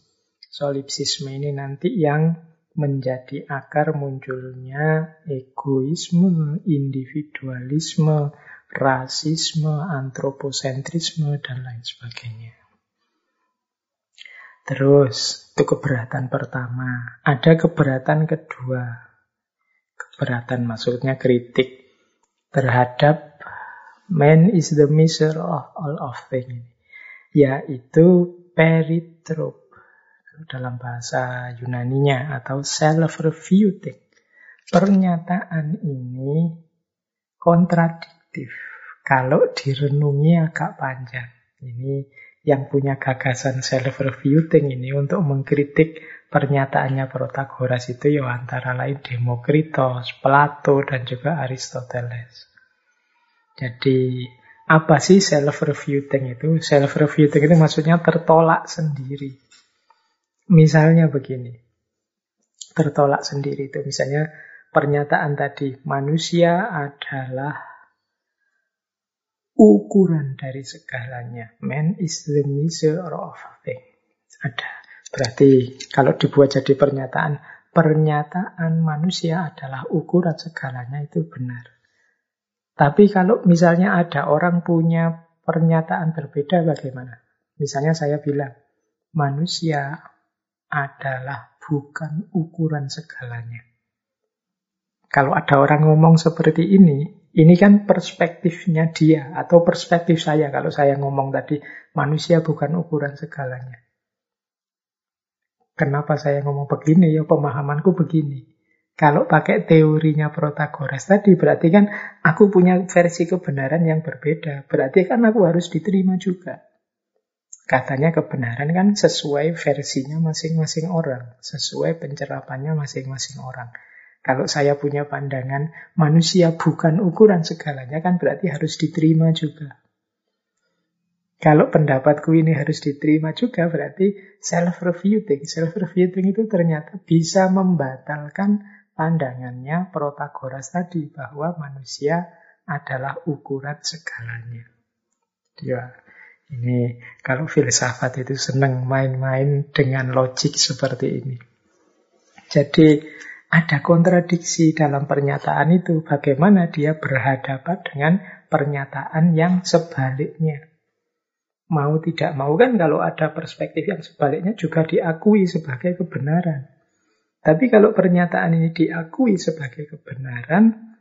[SPEAKER 1] Solipsisme ini nanti yang menjadi akar munculnya egoisme, individualisme, rasisme, antroposentrisme, dan lain sebagainya. Terus, itu keberatan pertama. Ada keberatan kedua. Keberatan maksudnya kritik terhadap man is the measure of all of things. Yaitu peritrop dalam bahasa Yunaninya atau self-refuting. Pernyataan ini kontradiktif kalau direnungi agak panjang. Ini yang punya gagasan self-refuting ini untuk mengkritik pernyataannya Protagoras itu ya antara lain Demokritos, Plato, dan juga Aristoteles. Jadi apa sih self-refuting itu? Self-refuting itu maksudnya tertolak sendiri. Misalnya begini, tertolak sendiri itu misalnya pernyataan tadi, manusia adalah ukuran dari segalanya. Man is the measure of things. Ada. Berarti kalau dibuat jadi pernyataan, pernyataan manusia adalah ukuran segalanya itu benar. Tapi kalau misalnya ada orang punya pernyataan berbeda bagaimana? Misalnya saya bilang, manusia adalah bukan ukuran segalanya. Kalau ada orang ngomong seperti ini, ini kan perspektifnya dia atau perspektif saya kalau saya ngomong tadi manusia bukan ukuran segalanya. Kenapa saya ngomong begini? Ya pemahamanku begini. Kalau pakai teorinya Protagoras tadi berarti kan aku punya versi kebenaran yang berbeda. Berarti kan aku harus diterima juga. Katanya kebenaran kan sesuai versinya masing-masing orang, sesuai pencerapannya masing-masing orang. Kalau saya punya pandangan manusia bukan ukuran segalanya kan berarti harus diterima juga. Kalau pendapatku ini harus diterima juga berarti self-refuting. Self-refuting itu ternyata bisa membatalkan pandangannya Protagoras tadi bahwa manusia adalah ukuran segalanya. Ya, ini kalau filsafat itu senang main-main dengan logik seperti ini. Jadi ada kontradiksi dalam pernyataan itu. Bagaimana dia berhadapan dengan pernyataan yang sebaliknya. Mau tidak mau kan kalau ada perspektif yang sebaliknya juga diakui sebagai kebenaran. Tapi kalau pernyataan ini diakui sebagai kebenaran,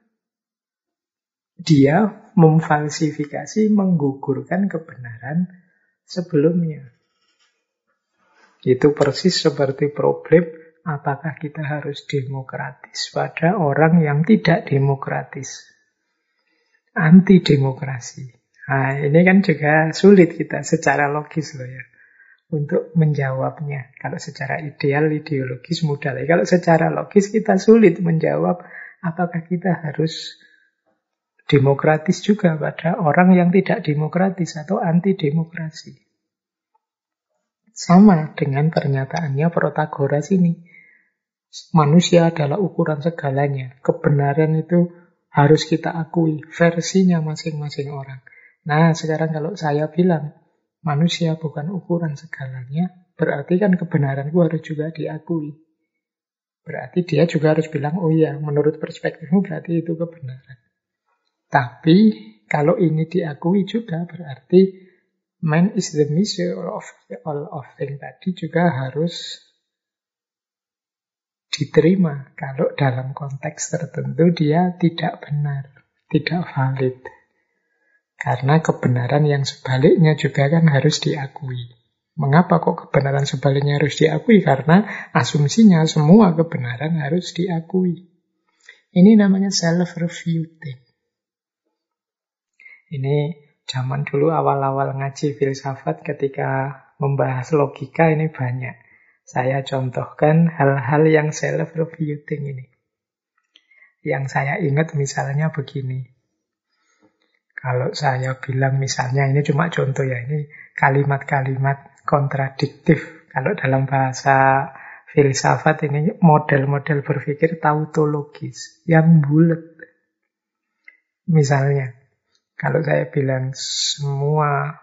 [SPEAKER 1] dia memfalsifikasi, menggugurkan kebenaran sebelumnya. Itu persis seperti problem apakah kita harus demokratis pada orang yang tidak demokratis? Anti demokrasi. Nah, ini kan juga sulit kita secara logis loh ya untuk menjawabnya. Kalau secara ideal, ideologis mudah. Kalau secara logis kita sulit menjawab apakah kita harus demokratis juga pada orang yang tidak demokratis atau anti demokrasi. Sama dengan pernyataannya Protagoras ini. Manusia adalah ukuran segalanya. Kebenaran itu harus kita akui versinya masing-masing orang. Nah, sekarang kalau saya bilang manusia bukan ukuran segalanya, berarti kan kebenaranku harus juga diakui. Berarti dia juga harus bilang, oh iya, menurut perspektifmu berarti itu kebenaran. Tapi kalau ini diakui juga berarti man is the measure of all of things tadi juga harus diterima kalau dalam konteks tertentu dia tidak benar, tidak valid. Karena kebenaran yang sebaliknya juga kan harus diakui. Mengapa kok kebenaran sebaliknya harus diakui? Karena asumsinya semua kebenaran harus diakui. Ini namanya self-refuting. Ini zaman dulu awal-awal ngaji filsafat ketika membahas logika ini banyak. Saya contohkan hal-hal yang self-refuting ini. Yang saya ingat misalnya begini. Kalau saya bilang misalnya, ini cuma contoh ya, ini kalimat-kalimat kontradiktif. Kalau dalam bahasa filsafat ini model-model berpikir tautologis, yang bulat. Misalnya, kalau saya bilang semua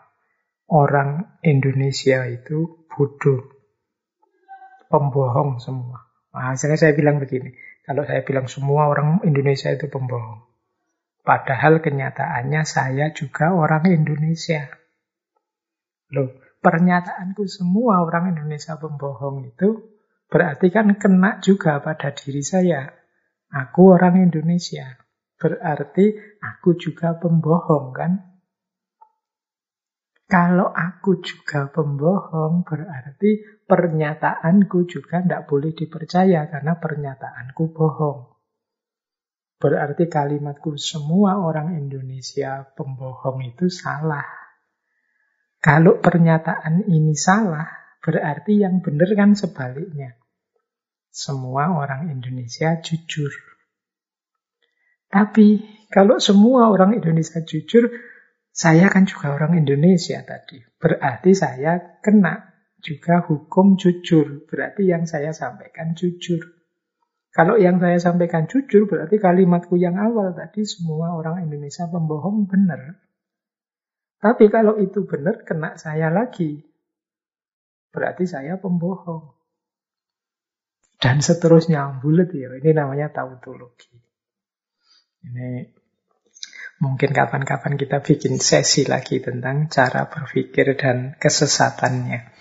[SPEAKER 1] orang Indonesia itu bodoh, pembohong semua. Nah, hasilnya saya bilang begini, kalau saya bilang semua orang Indonesia itu pembohong. Padahal kenyataannya saya juga orang Indonesia. Loh, pernyataanku semua orang Indonesia pembohong itu berarti kan kena juga pada diri saya. Aku orang Indonesia. Berarti aku juga pembohong kan? Kalau aku juga pembohong, berarti pernyataanku juga tidak boleh dipercaya karena pernyataanku bohong. Berarti kalimatku semua orang Indonesia pembohong itu salah. Kalau pernyataan ini salah, berarti yang benar kan sebaliknya. Semua orang Indonesia jujur. Tapi kalau semua orang Indonesia jujur, saya kan juga orang Indonesia tadi. Berarti saya kena juga hukum jujur. Berarti yang saya sampaikan jujur. Kalau yang saya sampaikan jujur, berarti kalimatku yang awal tadi semua orang Indonesia pembohong benar. Tapi kalau itu benar, kena saya lagi. Berarti saya pembohong. Dan seterusnya, bulat ya. Ini namanya tautologi. Ini Mungkin kapan-kapan kita bikin sesi lagi tentang cara berpikir dan kesesatannya.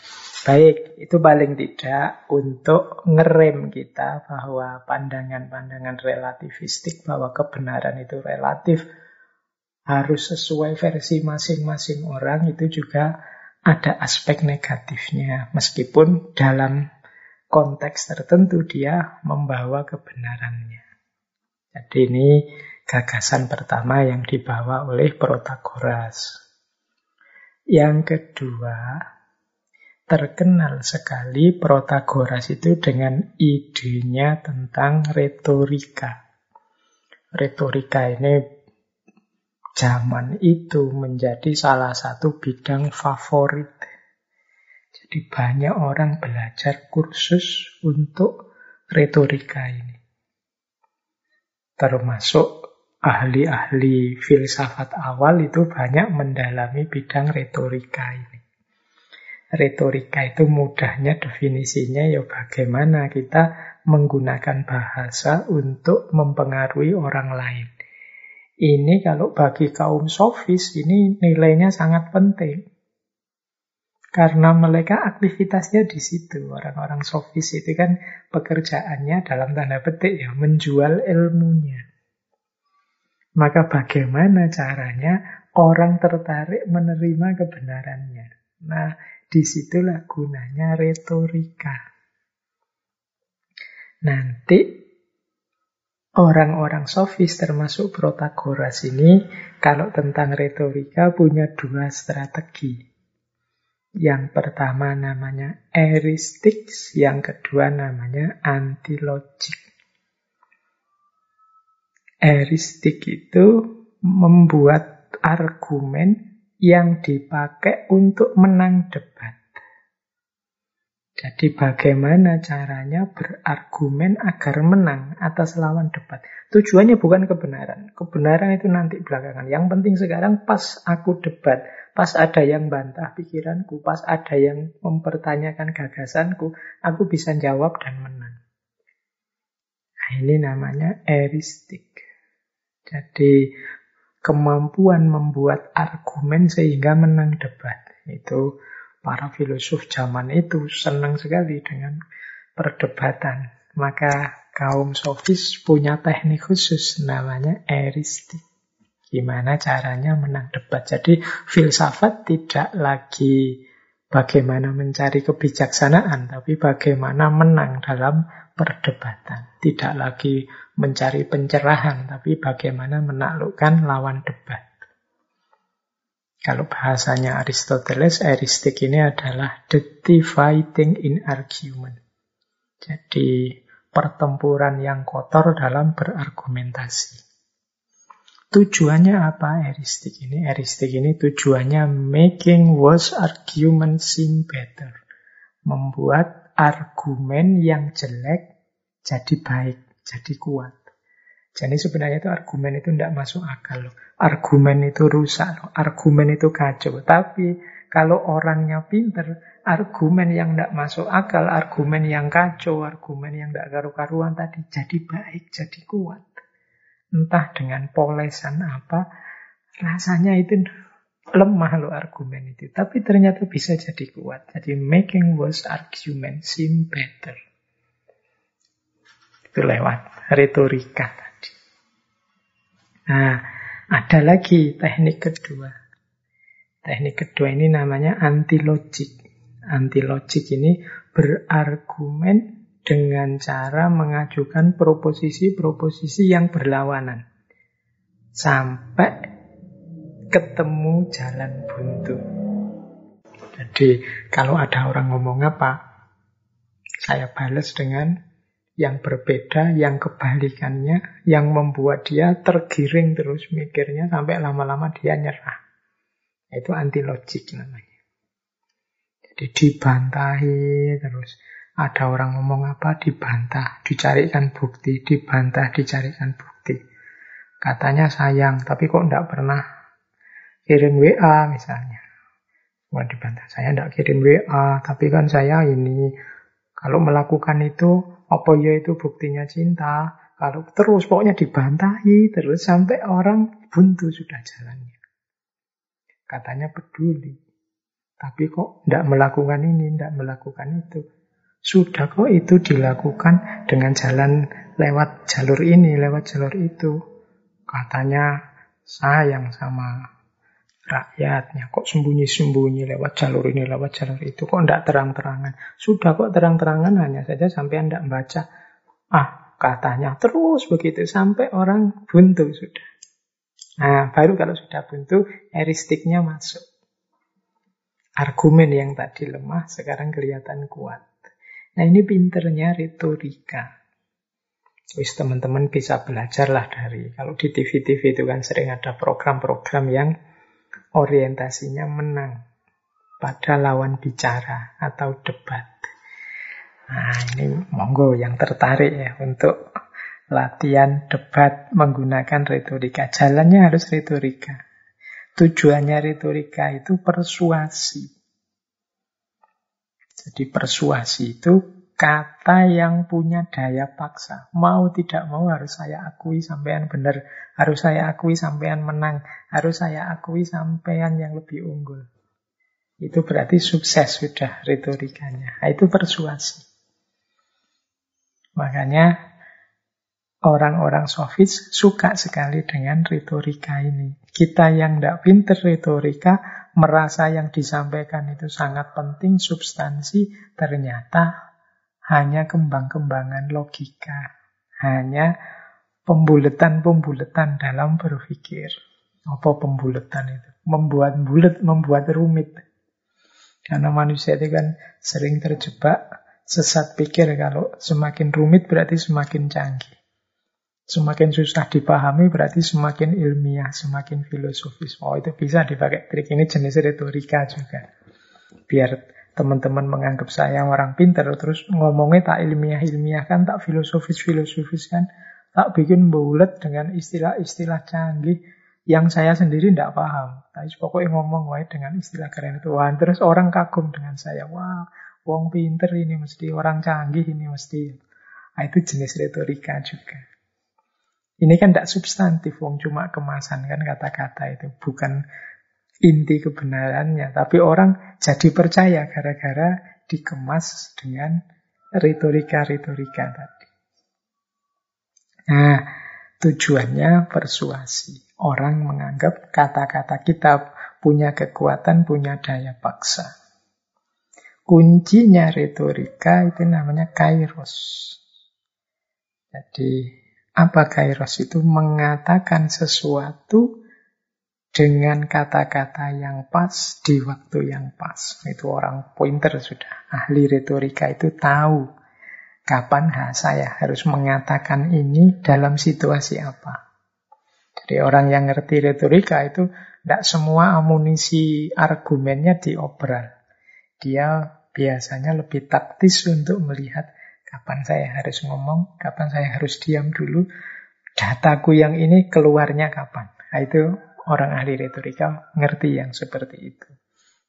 [SPEAKER 1] Baik, itu paling tidak untuk ngerem kita bahwa pandangan-pandangan relativistik bahwa kebenaran itu relatif harus sesuai versi masing-masing orang itu juga ada aspek negatifnya meskipun dalam konteks tertentu dia membawa kebenarannya. Jadi ini gagasan pertama yang dibawa oleh Protagoras. Yang kedua, terkenal sekali Protagoras itu dengan idenya tentang retorika. Retorika ini zaman itu menjadi salah satu bidang favorit. Jadi banyak orang belajar kursus untuk retorika ini. Termasuk ahli-ahli filsafat awal itu banyak mendalami bidang retorika ini. Retorika itu mudahnya definisinya ya bagaimana kita menggunakan bahasa untuk mempengaruhi orang lain. Ini kalau bagi kaum sofis ini nilainya sangat penting. Karena mereka aktivitasnya di situ. Orang-orang sofis itu kan pekerjaannya dalam tanda petik ya menjual ilmunya. Maka bagaimana caranya orang tertarik menerima kebenarannya? Nah, di situlah gunanya retorika. Nanti orang-orang sofis termasuk Protagoras ini kalau tentang retorika punya dua strategi. Yang pertama namanya eristik, yang kedua namanya antilogik. Eristik itu membuat argumen yang dipakai untuk menang debat. Jadi bagaimana caranya berargumen agar menang atas lawan debat. Tujuannya bukan kebenaran. Kebenaran itu nanti belakangan. Yang penting sekarang pas aku debat, pas ada yang bantah pikiranku, pas ada yang mempertanyakan gagasanku, aku bisa jawab dan menang. Nah, ini namanya eristik. Jadi kemampuan membuat argumen sehingga menang debat. Itu para filosof zaman itu senang sekali dengan perdebatan. Maka kaum sofis punya teknik khusus namanya eristik. Gimana caranya menang debat. Jadi filsafat tidak lagi bagaimana mencari kebijaksanaan, tapi bagaimana menang dalam perdebatan. Tidak lagi mencari pencerahan, tapi bagaimana menaklukkan lawan debat. Kalau bahasanya Aristoteles, eristik ini adalah the dividing in argument. Jadi pertempuran yang kotor dalam berargumentasi. Tujuannya apa eristik ini? Eristik ini tujuannya making worse argument seem better. Membuat argumen yang jelek jadi baik jadi kuat. Jadi sebenarnya itu argumen itu tidak masuk akal loh. Argumen itu rusak loh. Argumen itu kacau. Tapi Kalau orangnya pinter, argumen yang tidak masuk akal, argumen yang kacau, argumen yang tidak karu-karuan tadi jadi baik, jadi kuat. Entah dengan polesan apa, rasanya itu lemah loh argumen itu. Tapi ternyata bisa jadi kuat. Jadi making worse argument seem better. Itu lewat retorika tadi. Nah, ada lagi teknik kedua. Teknik kedua ini namanya anti logik. Anti logik ini berargumen dengan cara mengajukan proposisi-proposisi yang berlawanan. Sampai ketemu jalan buntu. Jadi kalau ada orang ngomong apa, saya balas dengan yang berbeda, yang kebalikannya, yang membuat dia tergiring terus mikirnya sampai lama-lama dia nyerah. Itu anti logik namanya. Jadi dibantahi terus. Ada orang ngomong apa dibantah, dicarikan bukti, dibantah, dicarikan bukti. Katanya sayang, tapi kok tidak pernah kirim WA misalnya. Wah dibantah, saya tidak kirim WA, tapi kan saya ini kalau melakukan itu apa ya itu buktinya cinta? Kalau terus pokoknya dibantahi terus sampai orang buntu sudah jalannya. Katanya peduli. Tapi kok tidak melakukan ini, tidak melakukan itu. Sudah kok itu dilakukan dengan jalan lewat jalur ini, lewat jalur itu. Katanya sayang sama rakyatnya. Kok sembunyi-sembunyi lewat jalur ini, lewat jalur itu. Kok tidak terang-terangan? Sudah kok terang-terangan hanya saja sampai Anda membaca. Ah, katanya terus begitu. Sampai orang buntu sudah. Nah, baru kalau sudah buntu, eristiknya masuk. Argumen yang tadi lemah sekarang kelihatan kuat. Nah ini pinternya retorika. Wis teman-teman bisa belajarlah dari kalau di TV-TV itu kan sering ada program-program yang orientasinya menang pada lawan bicara atau debat. Nah, ini monggo yang tertarik ya untuk latihan debat menggunakan retorika. Jalannya harus retorika. Tujuannya retorika itu persuasi. Jadi persuasi itu kata yang punya daya paksa. Mau tidak mau harus saya akui sampean benar, harus saya akui sampean menang, harus saya akui sampean yang lebih unggul. Itu berarti sukses sudah retorikanya. Nah, itu persuasi. Makanya orang-orang sofis suka sekali dengan retorika ini. Kita yang tidak pinter retorika merasa yang disampaikan itu sangat penting, substansi, ternyata hanya kembang-kembangan logika, hanya pembuletan-pembuletan dalam berpikir. Apa pembuletan itu? Membuat bulat, membuat rumit. Karena manusia itu kan sering terjebak sesat pikir kalau semakin rumit berarti semakin canggih. Semakin susah dipahami berarti semakin ilmiah, semakin filosofis. Oh itu bisa dipakai trik ini jenis retorika juga. Biar teman-teman menganggap saya orang pinter terus ngomongnya tak ilmiah-ilmiah kan tak filosofis-filosofis kan. Tak bikin bulat dengan istilah-istilah canggih yang saya sendiri tidak paham. Tapi pokoknya ngomong wae dengan istilah keren itu. Wah terus orang kagum dengan saya. Wah wong pinter ini mesti orang canggih ini mesti. Nah, itu jenis retorika juga ini kan tidak substantif wong cuma kemasan kan kata-kata itu bukan inti kebenarannya. Tapi orang jadi percaya gara-gara dikemas dengan retorika-retorika tadi. Nah, tujuannya persuasi. Orang menganggap kata-kata kita punya kekuatan, punya daya paksa. Kuncinya retorika itu namanya kairos. Jadi, apa kairos itu? Mengatakan sesuatu dengan kata-kata yang pas di waktu yang pas. Itu orang pointer sudah. Ahli retorika itu tahu kapan ha, saya harus mengatakan ini dalam situasi apa. Jadi orang yang ngerti retorika itu tidak semua amunisi argumennya diobral. Dia biasanya lebih taktis untuk melihat kapan saya harus ngomong, kapan saya harus diam dulu, dataku yang ini keluarnya kapan. Nah, itu Orang ahli retorika ngerti yang seperti itu.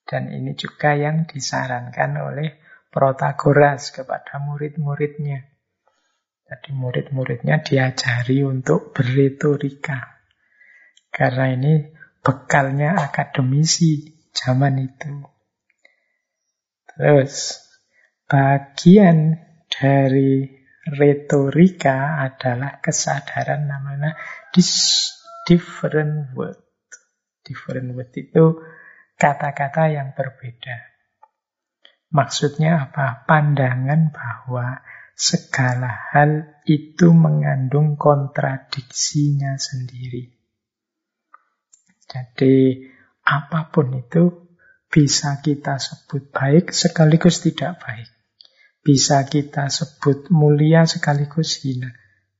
[SPEAKER 1] Dan ini juga yang disarankan oleh Protagoras kepada murid-muridnya. Jadi murid-muridnya diajari untuk berretorika. Karena ini bekalnya akademisi zaman itu. Terus, bagian dari retorika adalah kesadaran namanya different word. Different word itu kata-kata yang berbeda. Maksudnya apa? Pandangan bahwa segala hal itu mengandung kontradiksinya sendiri. Jadi apa pun itu bisa kita sebut baik sekaligus tidak baik. Bisa kita sebut mulia sekaligus hina.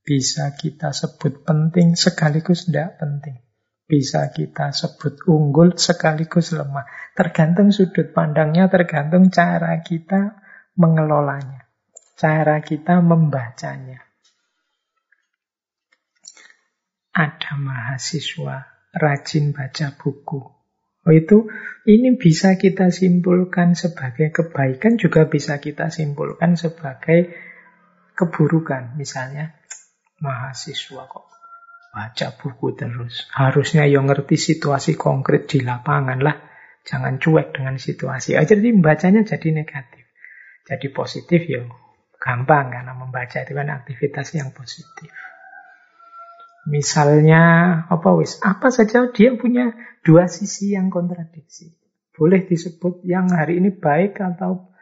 [SPEAKER 1] Bisa kita sebut penting sekaligus tidak penting. Bisa kita sebut unggul sekaligus lemah. Tergantung sudut pandangnya, tergantung cara kita mengelolanya. Cara kita membacanya. Ada mahasiswa rajin baca buku. Oh itu ini bisa kita simpulkan sebagai kebaikan juga bisa kita simpulkan sebagai keburukan. Misalnya mahasiswa kok baca buku terus. Harusnya yang ngerti situasi konkret di lapangan lah. Jangan cuek dengan situasi. Oh, jadi membacanya jadi negatif. Jadi positif ya gampang karena membaca itu kan aktivitas yang positif. Misalnya apa wis apa saja dia punya dua sisi yang kontradiksi. Boleh disebut yang hari ini baik atau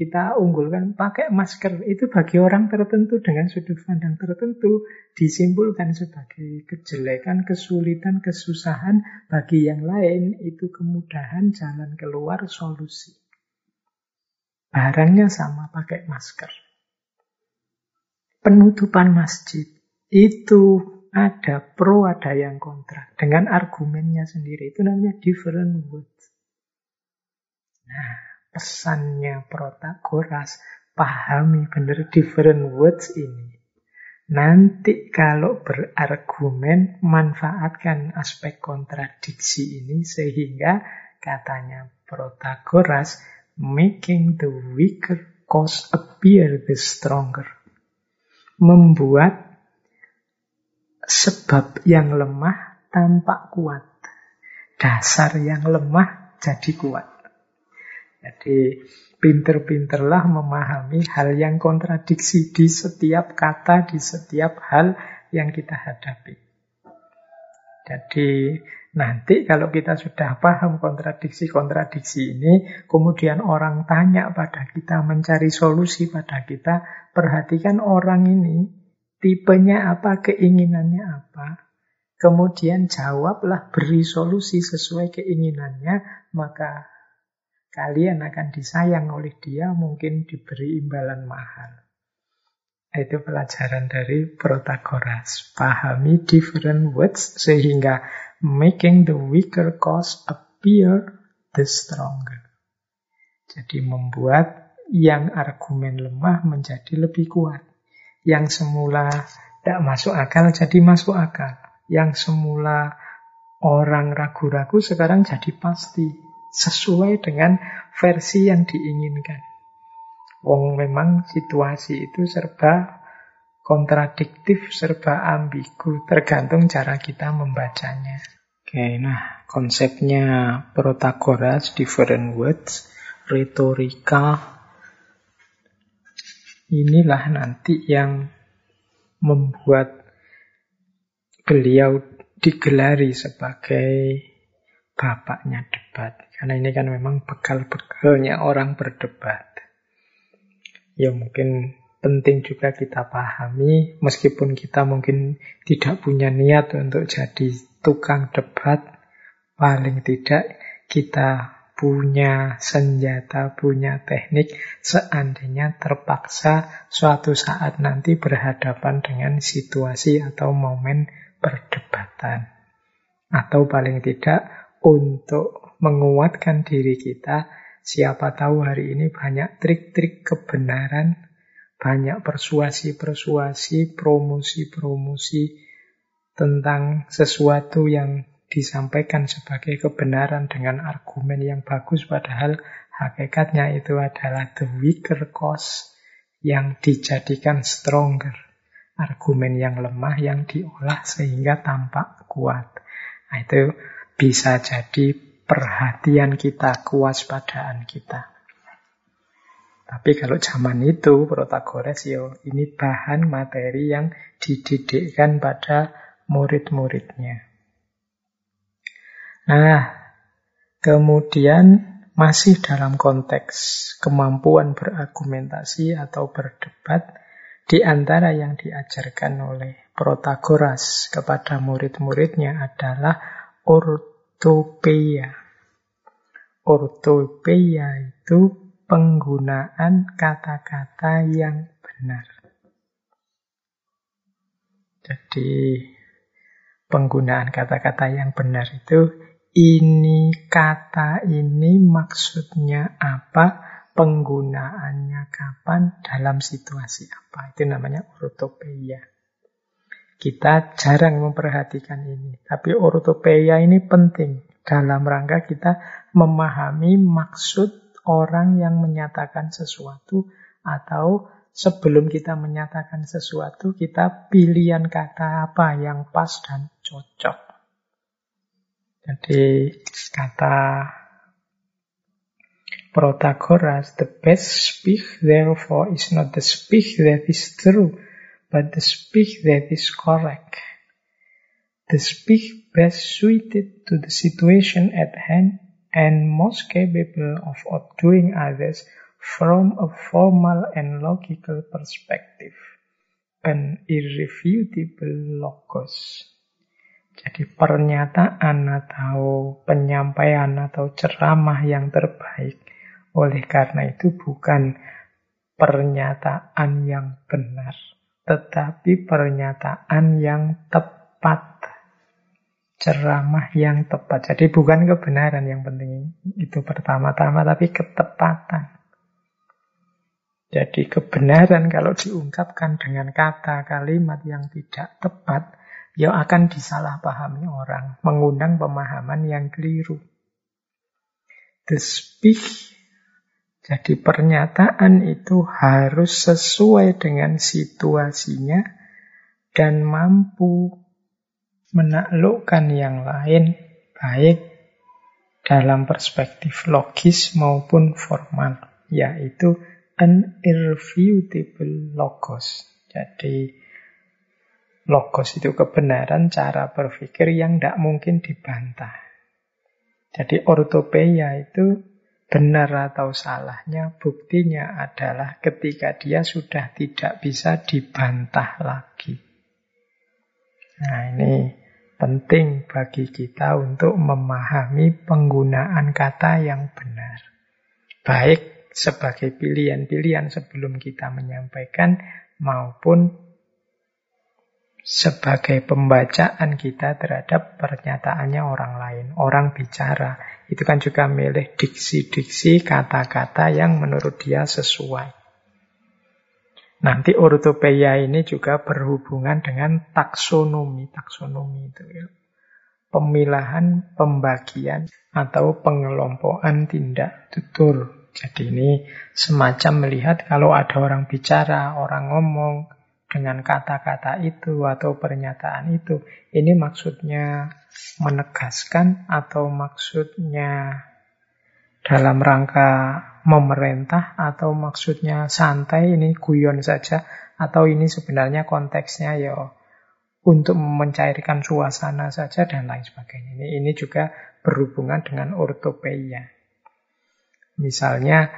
[SPEAKER 1] kita unggulkan pakai masker itu bagi orang tertentu dengan sudut pandang tertentu disimpulkan sebagai kejelekan, kesulitan, kesusahan bagi yang lain itu kemudahan jalan keluar solusi. Barangnya sama pakai masker. Penutupan masjid itu ada pro, ada yang kontra. Dengan argumennya sendiri. Itu namanya different words. Nah, pesannya Protagoras, pahami benar different words ini. Nanti kalau berargumen, manfaatkan aspek kontradiksi ini sehingga katanya Protagoras, making the weaker cause appear the stronger. Membuat sebab yang lemah tampak kuat. Dasar yang lemah jadi kuat. Jadi pinter-pinterlah memahami hal yang kontradiksi di setiap kata, di setiap hal yang kita hadapi. Jadi nanti kalau kita sudah paham kontradiksi-kontradiksi ini, kemudian orang tanya pada kita, mencari solusi pada kita, perhatikan orang ini tipenya apa, keinginannya apa. Kemudian jawablah, beri solusi sesuai keinginannya, maka kalian akan disayang oleh dia, mungkin diberi imbalan mahal. Itu pelajaran dari Protagoras. Pahami different words sehingga making the weaker cause appear the stronger. Jadi membuat yang argumen lemah menjadi lebih kuat. Yang semula tidak masuk akal jadi masuk akal. Yang semula orang ragu-ragu sekarang jadi pasti. Sesuai dengan versi yang diinginkan. Wong memang situasi itu serba kontradiktif, serba ambigu, tergantung cara kita membacanya. Oke, nah konsepnya Protagoras, different words, retorika, inilah nanti yang membuat beliau digelari sebagai bapaknya debat. Karena ini kan memang bekal-bekalnya orang berdebat. Ya mungkin penting juga kita pahami, meskipun kita mungkin tidak punya niat untuk jadi tukang debat, paling tidak kita punya senjata, punya teknik, seandainya terpaksa suatu saat nanti berhadapan dengan situasi atau momen perdebatan. Atau paling tidak untuk menguatkan diri kita, siapa tahu hari ini banyak trik-trik kebenaran, banyak persuasi-persuasi, promosi-promosi tentang sesuatu yang disampaikan sebagai kebenaran dengan argumen yang bagus padahal hakikatnya itu adalah the weaker cause yang dijadikan stronger. Argumen yang lemah yang diolah sehingga tampak kuat. Nah, itu bisa jadi perhatian kita, kewaspadaan kita. Tapi kalau zaman itu Protagoras yo ini bahan materi yang dididikkan pada murid-muridnya. Nah, kemudian masih dalam konteks kemampuan berargumentasi atau berdebat di antara yang diajarkan oleh Protagoras kepada murid-muridnya adalah ortopeia. Ortopeia itu penggunaan kata-kata yang benar. Jadi penggunaan kata-kata yang benar itu ini kata ini maksudnya apa, penggunaannya kapan, dalam situasi apa. Itu namanya ortopeia. Kita jarang memperhatikan ini, tapi ortopeia ini penting dalam rangka kita memahami maksud orang yang menyatakan sesuatu atau sebelum kita menyatakan sesuatu kita pilihan kata apa yang pas dan cocok. Jadi kata Protagoras, the best speech therefore is not the speech that is true, but the speech that is correct. The speech best suited to the situation at hand and most capable of outdoing others from a formal and logical perspective, an irrefutable logos. Jadi pernyataan atau penyampaian atau ceramah yang terbaik. Oleh karena itu bukan pernyataan yang benar, tetapi pernyataan yang tepat ceramah yang tepat. Jadi bukan kebenaran yang penting itu pertama-tama, tapi ketepatan. Jadi kebenaran kalau diungkapkan dengan kata kalimat yang tidak tepat, ya akan disalahpahami orang, mengundang pemahaman yang keliru. The speech, jadi pernyataan itu harus sesuai dengan situasinya dan mampu menaklukkan yang lain baik dalam perspektif logis maupun formal, yaitu an irrefutable logos. Jadi logos itu kebenaran cara berpikir yang tidak mungkin dibantah. Jadi ortopeia itu benar atau salahnya buktinya adalah ketika dia sudah tidak bisa dibantah lagi. Nah ini penting bagi kita untuk memahami penggunaan kata yang benar. Baik sebagai pilihan-pilihan sebelum kita menyampaikan maupun sebagai pembacaan kita terhadap pernyataannya orang lain, orang bicara. Itu kan juga milih diksi-diksi kata-kata yang menurut dia sesuai. Nanti ortopeia ini juga berhubungan dengan taksonomi. Taksonomi itu ya. Pemilahan, pembagian, atau pengelompokan tindak tutur. Jadi ini semacam melihat kalau ada orang bicara, orang ngomong dengan kata-kata itu atau pernyataan itu. Ini maksudnya menegaskan atau maksudnya dalam rangka memerintah atau maksudnya santai ini guyon saja atau ini sebenarnya konteksnya ya untuk mencairkan suasana saja dan lain sebagainya. Ini, juga berhubungan dengan ortopeia. Misalnya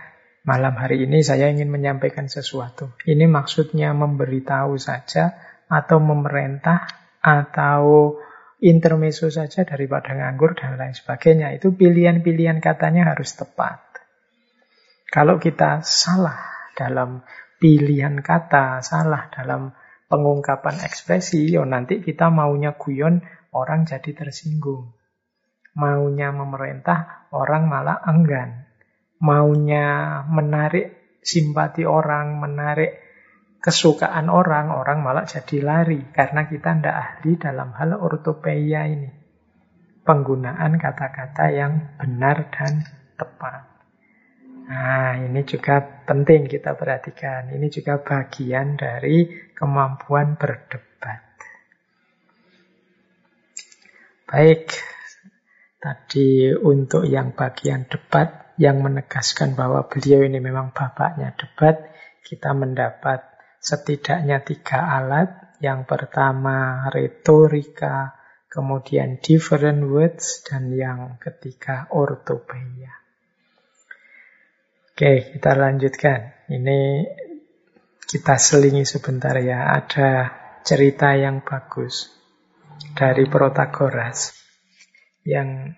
[SPEAKER 1] malam hari ini saya ingin menyampaikan sesuatu. Ini maksudnya memberitahu saja atau memerintah atau intermezzo saja daripada nganggur dan lain sebagainya. Itu pilihan-pilihan katanya harus tepat. Kalau kita salah dalam pilihan kata, salah dalam pengungkapan ekspresi, yo nanti kita maunya guyon, orang jadi tersinggung. Maunya memerintah, orang malah enggan. Maunya menarik simpati orang, menarik kesukaan orang, orang malah jadi lari. Karena kita tidak ahli dalam hal ortopeia ini. penggunaan kata-kata yang benar dan tepat. Nah, ini juga penting kita perhatikan. Ini juga bagian dari kemampuan berdebat. Baik, tadi untuk yang bagian debat yang menegaskan bahwa beliau ini memang bapaknya debat, kita mendapat setidaknya tiga alat. Yang pertama retorika, kemudian different words, dan yang ketiga ortopeia. Oke, kita lanjutkan. Ini kita selingi sebentar ya. Ada cerita yang bagus dari Protagoras yang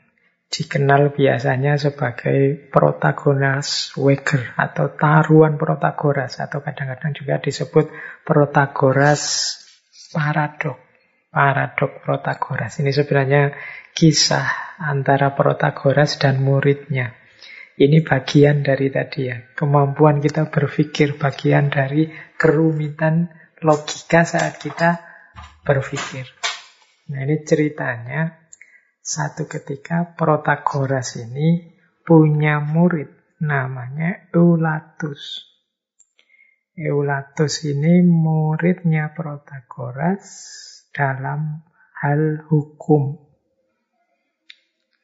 [SPEAKER 1] dikenal biasanya sebagai Protagoras Weger atau taruhan Protagoras atau kadang-kadang juga disebut Protagoras paradok. Paradok Protagoras. Ini sebenarnya kisah antara Protagoras dan muridnya. Ini bagian dari tadi ya, kemampuan kita berpikir, bagian dari kerumitan logika saat kita berpikir. Nah ini ceritanya, satu ketika Protagoras ini punya murid namanya Eulatus. Eulatus ini muridnya Protagoras dalam hal hukum.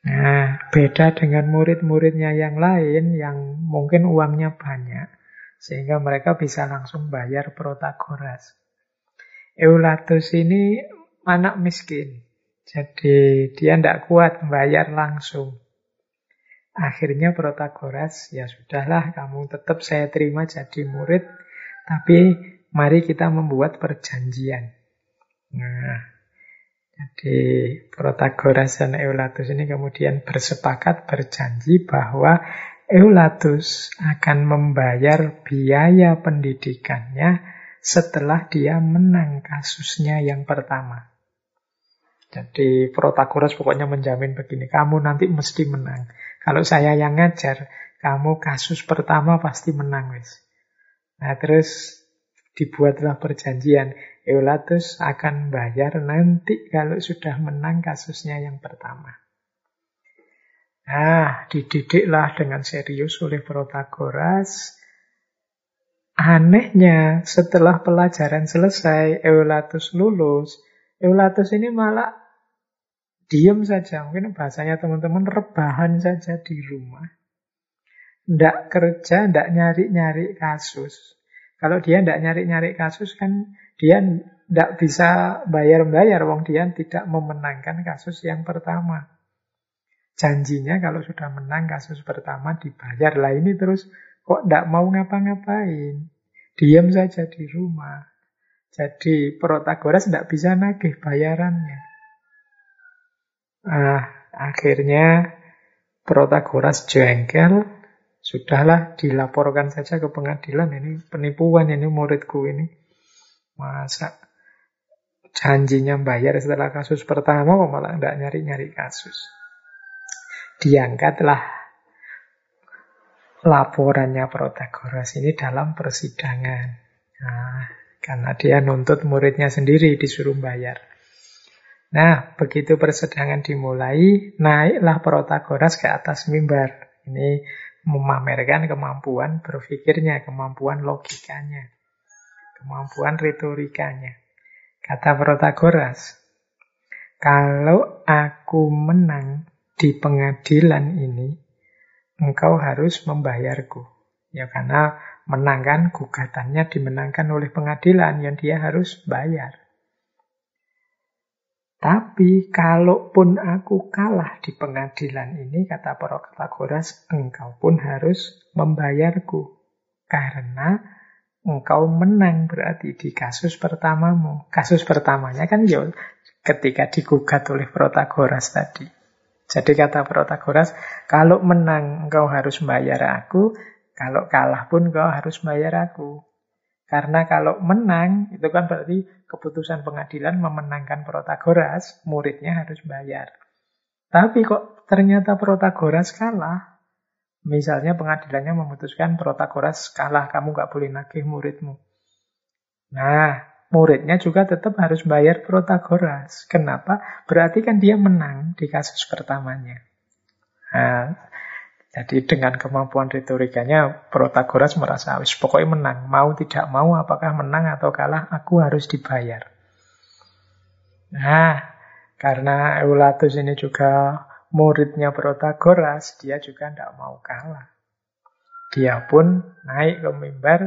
[SPEAKER 1] Nah, beda dengan murid-muridnya yang lain yang mungkin uangnya banyak. Sehingga mereka bisa langsung bayar Protagoras. Eulatus ini anak miskin. Jadi dia tidak kuat bayar langsung. Akhirnya Protagoras, ya sudahlah kamu tetap saya terima jadi murid. Tapi mari kita membuat perjanjian. Nah, jadi Protagoras dan Eulatus ini kemudian bersepakat berjanji bahwa Eulatus akan membayar biaya pendidikannya setelah dia menang kasusnya yang pertama. Jadi Protagoras pokoknya menjamin begini, kamu nanti mesti menang. Kalau saya yang ngajar, kamu kasus pertama pasti menang, wis. Nah, terus dibuatlah perjanjian. Eulatus akan bayar nanti kalau sudah menang kasusnya yang pertama. Nah, dididiklah dengan serius oleh Protagoras. Anehnya, setelah pelajaran selesai, Eulatus lulus. Eulatus ini malah diam saja. Mungkin bahasanya teman-teman rebahan saja di rumah. Tidak kerja, tidak nyari-nyari kasus. Kalau dia tidak nyari-nyari kasus kan dia tidak bisa bayar-bayar, wong dia tidak memenangkan kasus yang pertama. Janjinya kalau sudah menang kasus pertama dibayar. Lah ini terus kok tidak mau ngapa-ngapain. Diam saja di rumah. Jadi Protagoras tidak bisa nagih bayarannya. Ah, akhirnya Protagoras jengkel, Sudahlah dilaporkan saja ke pengadilan ini penipuan ini muridku ini. Masa janjinya bayar setelah kasus pertama kok malah tidak nyari-nyari kasus. Diangkatlah laporannya Protagoras ini dalam persidangan. Nah, karena dia nuntut muridnya sendiri disuruh bayar. Nah, begitu persidangan dimulai, naiklah Protagoras ke atas mimbar. Ini memamerkan kemampuan berpikirnya, kemampuan logikanya, kemampuan retorikanya. Kata Protagoras, kalau aku menang di pengadilan ini, engkau harus membayarku. Ya karena menangkan gugatannya dimenangkan oleh pengadilan yang dia harus bayar. Tapi kalaupun aku kalah di pengadilan ini, kata Protagoras, engkau pun harus membayarku. Karena engkau menang berarti di kasus pertamamu. Kasus pertamanya kan ya ketika digugat oleh Protagoras tadi. Jadi kata Protagoras, kalau menang engkau harus membayar aku, kalau kalah pun engkau harus membayar aku. Karena kalau menang, itu kan berarti keputusan pengadilan memenangkan Protagoras, muridnya harus bayar. Tapi kok ternyata Protagoras kalah, misalnya pengadilannya memutuskan Protagoras kalah, kamu nggak boleh nagih muridmu. Nah, muridnya juga tetap harus bayar Protagoras. Kenapa? Berarti kan dia menang di kasus pertamanya. Nah, jadi dengan kemampuan retorikanya Protagoras merasa wis pokoknya menang. Mau tidak mau apakah menang atau kalah aku harus dibayar. Nah, karena Eulatus ini juga muridnya Protagoras, dia juga tidak mau kalah. Dia pun naik ke mimbar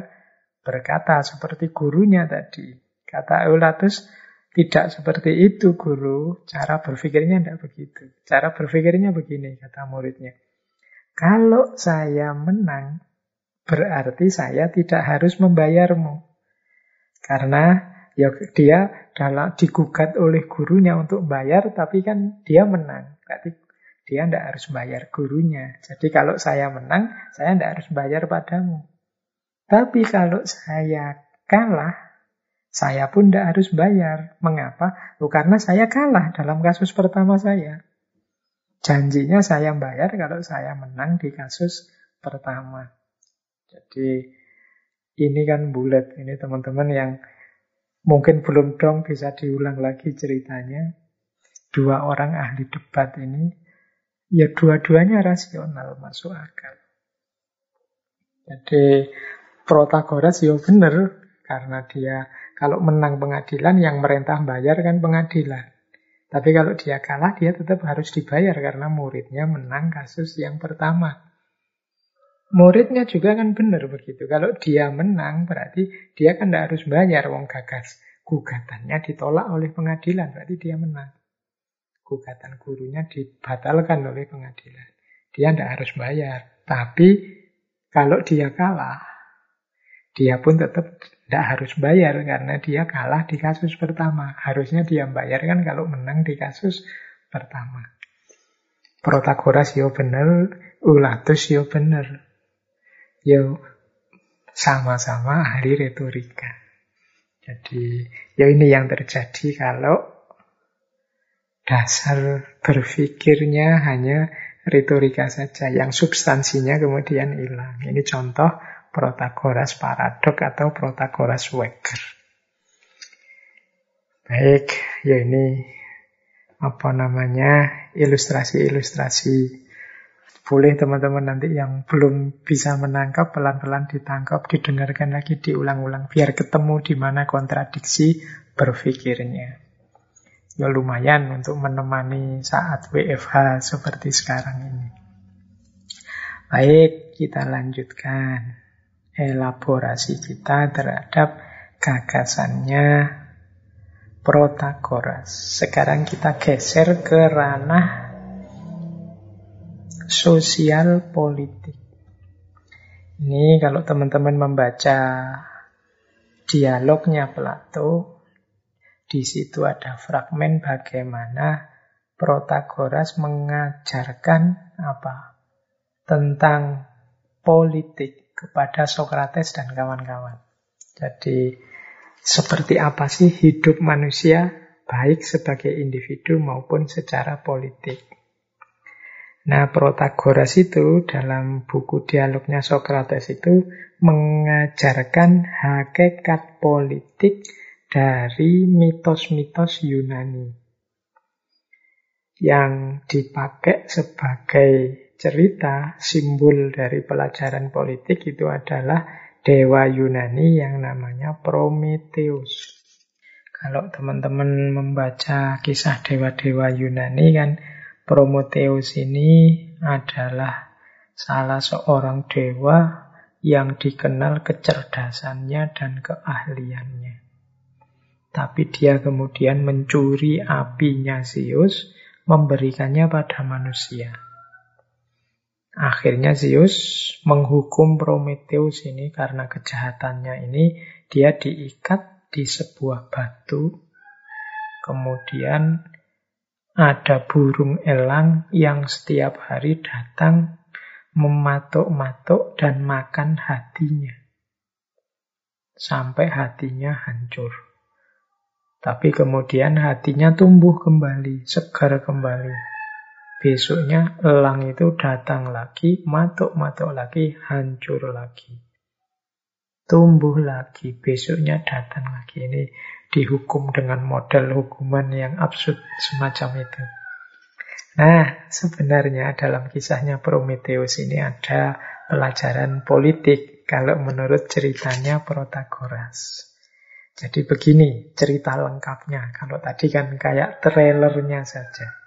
[SPEAKER 1] berkata seperti gurunya tadi. Kata Eulatus, tidak seperti itu guru, cara berpikirnya tidak begitu. Cara berpikirnya begini, kata muridnya. Kalau saya menang, berarti saya tidak harus membayarmu. Karena ya dia dalam digugat oleh gurunya untuk bayar, tapi kan dia menang. Berarti dia tidak harus bayar gurunya. Jadi kalau saya menang, saya tidak harus bayar padamu. Tapi kalau saya kalah, saya pun tidak harus bayar. Mengapa? Oh, karena saya kalah dalam kasus pertama saya. Janjinya saya bayar kalau saya menang di kasus pertama. Jadi ini kan bulat. Ini teman-teman yang mungkin belum dong bisa diulang lagi ceritanya. Dua orang ahli debat ini, ya dua-duanya rasional, masuk akal. Jadi Protagoras ya benar karena dia kalau menang pengadilan yang merentah bayar kan pengadilan. Tapi kalau dia kalah, dia tetap harus dibayar karena muridnya menang kasus yang pertama. Muridnya juga kan benar begitu. Kalau dia menang, berarti dia kan tidak harus bayar wong gagas. Gugatannya ditolak oleh pengadilan, berarti dia menang. Gugatan gurunya dibatalkan oleh pengadilan. Dia tidak harus bayar. Tapi kalau dia kalah, dia pun tetap tidak harus bayar karena dia kalah di kasus pertama. Harusnya dia bayar kan kalau menang di kasus pertama. Protagoras yo bener, Ulatus yo bener. Yo sama-sama ahli retorika. Jadi ya ini yang terjadi kalau dasar berpikirnya hanya retorika saja, yang substansinya kemudian hilang. Ini contoh Protagoras paradok atau Protagoras Weger. Baik, ya ini apa namanya ilustrasi-ilustrasi. Boleh teman-teman nanti yang belum bisa menangkap pelan-pelan ditangkap, didengarkan lagi, diulang-ulang biar ketemu di mana kontradiksi berpikirnya. Ya lumayan untuk menemani saat WFH seperti sekarang ini. Baik, kita lanjutkan elaborasi kita terhadap gagasannya Protagoras. Sekarang kita geser ke ranah sosial politik. Ini kalau teman-teman membaca dialognya Plato, di situ ada fragmen bagaimana Protagoras mengajarkan apa? Tentang politik kepada Sokrates dan kawan-kawan. Jadi seperti apa sih hidup manusia baik sebagai individu maupun secara politik. Nah, Protagoras itu dalam buku dialognya Sokrates itu mengajarkan hakikat politik dari mitos-mitos Yunani yang dipakai sebagai cerita, simbol dari pelajaran politik itu adalah dewa Yunani yang namanya Prometheus. Kalau teman-teman membaca kisah dewa-dewa Yunani kan Prometheus ini adalah salah seorang dewa yang dikenal kecerdasannya dan keahliannya. Tapi dia kemudian mencuri apinya Zeus, memberikannya pada manusia. Akhirnya Zeus menghukum Prometheus ini karena kejahatannya ini dia diikat di sebuah batu. Kemudian ada burung elang yang setiap hari datang mematuk-matuk dan makan hatinya. Sampai hatinya hancur. Tapi kemudian hatinya tumbuh kembali, segar kembali. Besoknya elang itu datang lagi, matuk-matuk lagi, hancur lagi. Tumbuh lagi, besoknya datang lagi. Ini dihukum dengan model hukuman yang absurd semacam itu. Nah, sebenarnya dalam kisahnya Prometheus ini ada pelajaran politik kalau menurut ceritanya Protagoras. Jadi begini cerita lengkapnya. Kalau tadi kan kayak trailernya saja.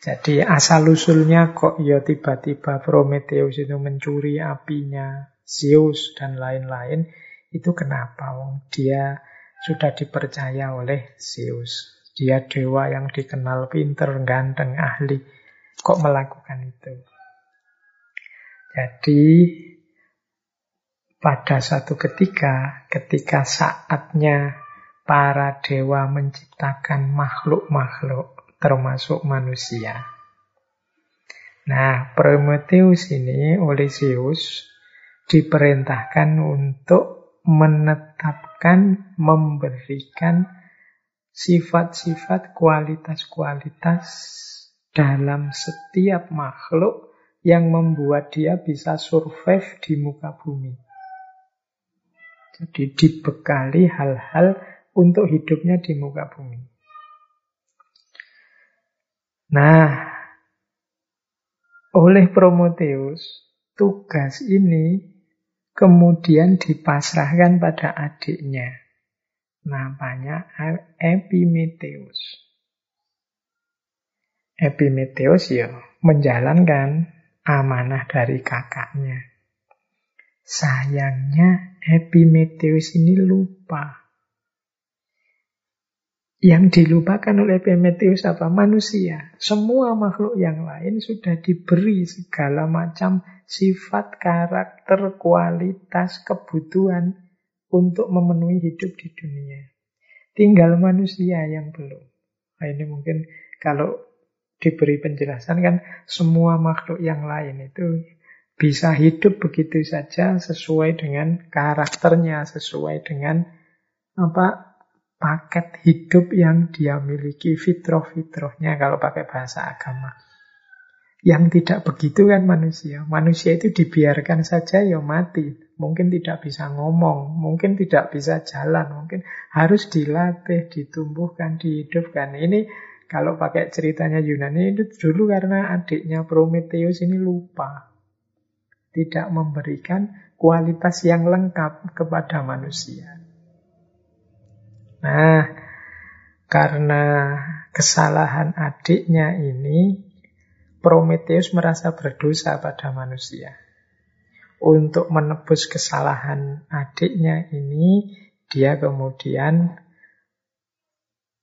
[SPEAKER 1] Jadi asal-usulnya kok ya tiba-tiba Prometheus itu mencuri apinya Zeus dan lain-lain. Itu kenapa? Wong dia sudah dipercaya oleh Zeus. Dia dewa yang dikenal pinter, ganteng, ahli. Kok melakukan itu? Jadi pada satu ketika, ketika saatnya para dewa menciptakan makhluk-makhluk, termasuk manusia. Nah, Prometheus ini oleh Zeus diperintahkan untuk menetapkan, memberikan sifat-sifat kualitas-kualitas dalam setiap makhluk yang membuat dia bisa survive di muka bumi. Jadi dibekali hal-hal untuk hidupnya di muka bumi. Nah, oleh Prometheus, tugas ini kemudian dipasrahkan pada adiknya. Namanya Epimetheus. Epimetheus ya menjalankan amanah dari kakaknya. Sayangnya Epimetheus ini lupa. Yang dilupakan oleh Epimetheus apa? Manusia. Semua makhluk yang lain sudah diberi segala macam sifat, karakter, kualitas, kebutuhan untuk memenuhi hidup di dunia. Tinggal manusia yang belum. Nah, ini mungkin kalau diberi penjelasan kan semua makhluk yang lain itu bisa hidup begitu saja sesuai dengan karakternya, sesuai dengan apa paket hidup yang dia miliki, fitroh-fitrohnya kalau pakai bahasa agama. Yang tidak begitu kan manusia. Manusia itu dibiarkan saja ya mati. Mungkin tidak bisa ngomong, mungkin tidak bisa jalan, mungkin harus dilatih, ditumbuhkan, dihidupkan. Ini kalau pakai ceritanya Yunani itu dulu karena adiknya Prometheus ini lupa. Tidak memberikan kualitas yang lengkap kepada manusia. Nah, karena kesalahan adiknya ini, Prometheus merasa berdosa pada manusia. Untuk menebus kesalahan adiknya ini, dia kemudian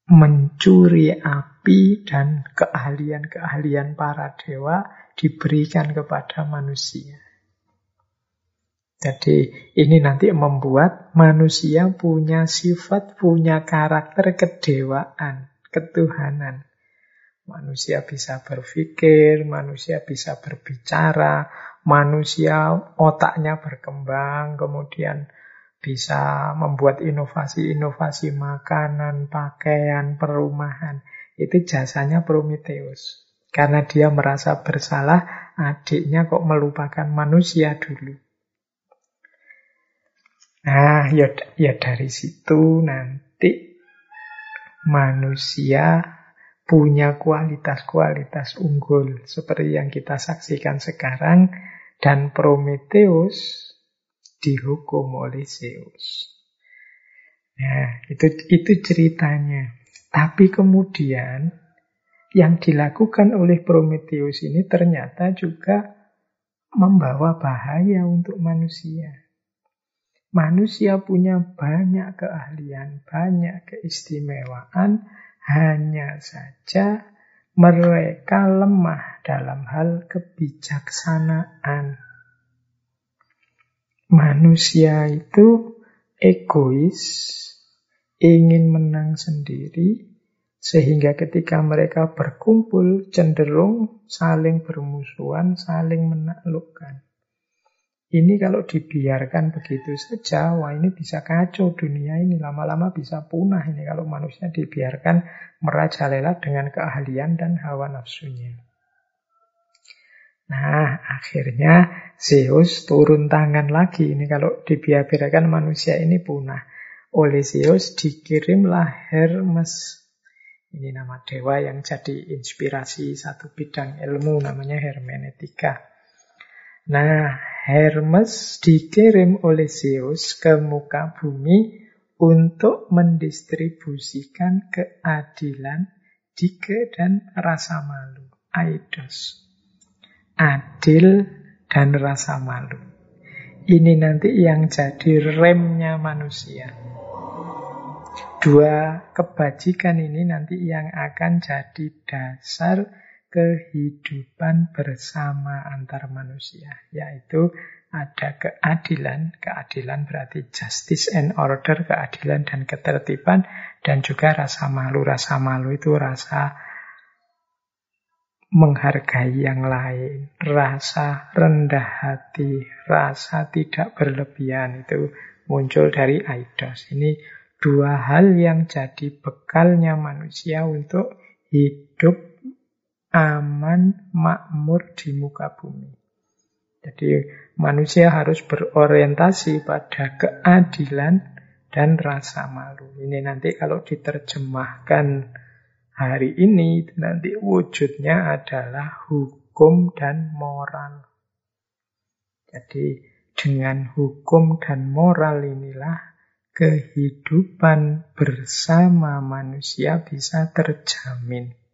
[SPEAKER 1] mencuri api dan keahlian-keahlian para dewa diberikan kepada manusia. Jadi ini nanti membuat manusia punya sifat, punya karakter kedewaan, ketuhanan. Manusia bisa berpikir, manusia bisa berbicara, manusia otaknya berkembang, kemudian bisa membuat inovasi-inovasi makanan, pakaian, perumahan. Itu jasanya Prometheus. Karena dia merasa bersalah, adiknya kok melupakan manusia dulu. Nah, ya, ya dari situ nanti manusia punya kualitas-kualitas unggul seperti yang kita saksikan sekarang dan Prometheus dihukum oleh Zeus. Nah, itu itu ceritanya. Tapi kemudian yang dilakukan oleh Prometheus ini ternyata juga membawa bahaya untuk manusia. Manusia punya banyak keahlian, banyak keistimewaan, hanya saja mereka lemah dalam hal kebijaksanaan. Manusia itu egois, ingin menang sendiri, sehingga ketika mereka berkumpul cenderung saling bermusuhan, saling menaklukkan. Ini kalau dibiarkan begitu saja, wah ini bisa kacau dunia ini. Lama-lama bisa punah ini kalau manusia dibiarkan merajalela dengan keahlian dan hawa nafsunya. Nah, akhirnya Zeus turun tangan lagi. Ini kalau dibiarkan manusia ini punah. oleh Zeus dikirimlah Hermes. Ini nama dewa yang jadi inspirasi satu bidang ilmu namanya hermeneutika. Nah, Hermes dikirim oleh Zeus ke muka bumi untuk mendistribusikan keadilan, dike, dan rasa malu. Aidos. Adil dan rasa malu. Ini nanti yang jadi remnya manusia. Dua kebajikan ini nanti yang akan jadi dasar kehidupan bersama antar manusia, yaitu ada keadilan, keadilan berarti justice and order, keadilan dan ketertiban, dan juga rasa malu. Rasa malu itu rasa menghargai yang lain, rasa rendah hati, rasa tidak berlebihan itu muncul dari Aidos. Ini dua hal yang jadi bekalnya manusia untuk hidup aman, makmur di muka bumi. Jadi manusia harus berorientasi pada keadilan dan rasa malu. Ini nanti kalau diterjemahkan hari ini nanti wujudnya adalah hukum dan moral. Jadi dengan hukum dan moral inilah kehidupan bersama manusia bisa terjamin.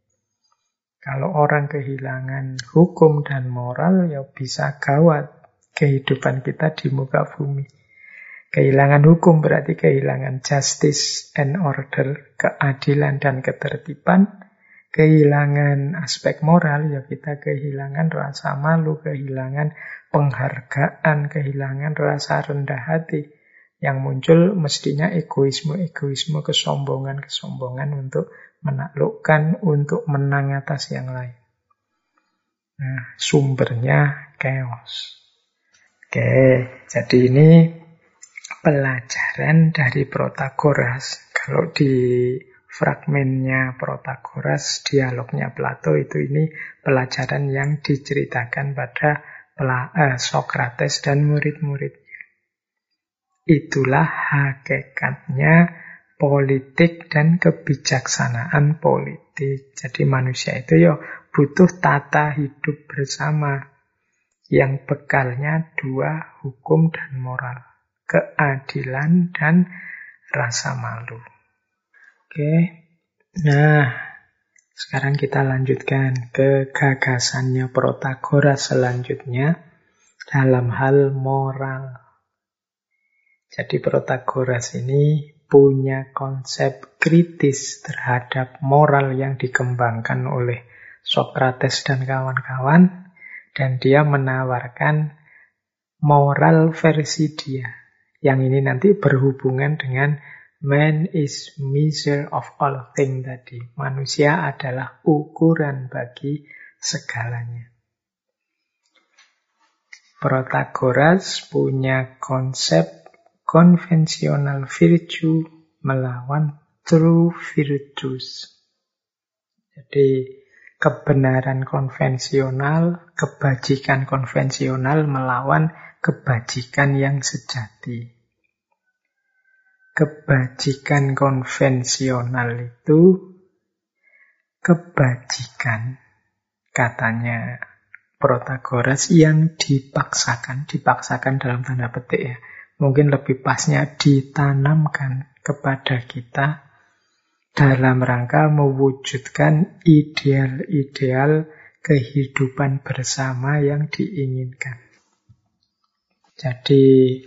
[SPEAKER 1] Kalau orang kehilangan hukum dan moral, ya bisa gawat kehidupan kita di muka bumi. Kehilangan hukum berarti kehilangan justice and order, keadilan dan ketertiban. Kehilangan aspek moral, ya kita kehilangan rasa malu, kehilangan penghargaan, kehilangan rasa rendah hati. Yang muncul mestinya egoisme-egoisme, kesombongan-kesombongan untuk menaklukkan, untuk menang atas yang lain. Nah, sumbernya chaos. Oke, jadi ini pelajaran dari Protagoras. Kalau di fragmennya Protagoras, dialognya Plato itu ini pelajaran yang diceritakan pada eh, Sokrates dan murid-muridnya. Itulah hakikatnya politik dan kebijaksanaan politik. Jadi manusia itu ya butuh tata hidup bersama yang bekalnya dua hukum dan moral keadilan dan rasa malu. Oke, nah sekarang kita lanjutkan ke gagasannya Protagoras selanjutnya dalam hal moral. Jadi Protagoras ini punya konsep kritis terhadap moral yang dikembangkan oleh Socrates dan kawan-kawan dan dia menawarkan moral versi dia yang ini nanti berhubungan dengan man is measure of all things tadi. Manusia adalah ukuran bagi segalanya. Protagoras punya konsep konvensional virtue melawan true virtues. Jadi kebenaran konvensional, kebajikan konvensional melawan kebajikan yang sejati. Kebajikan konvensional itu kebajikan katanya Protagoras yang dipaksakan, dipaksakan dalam tanda petik ya. Mungkin lebih pasnya ditanamkan kepada kita dalam rangka mewujudkan ideal-ideal kehidupan bersama yang diinginkan. Jadi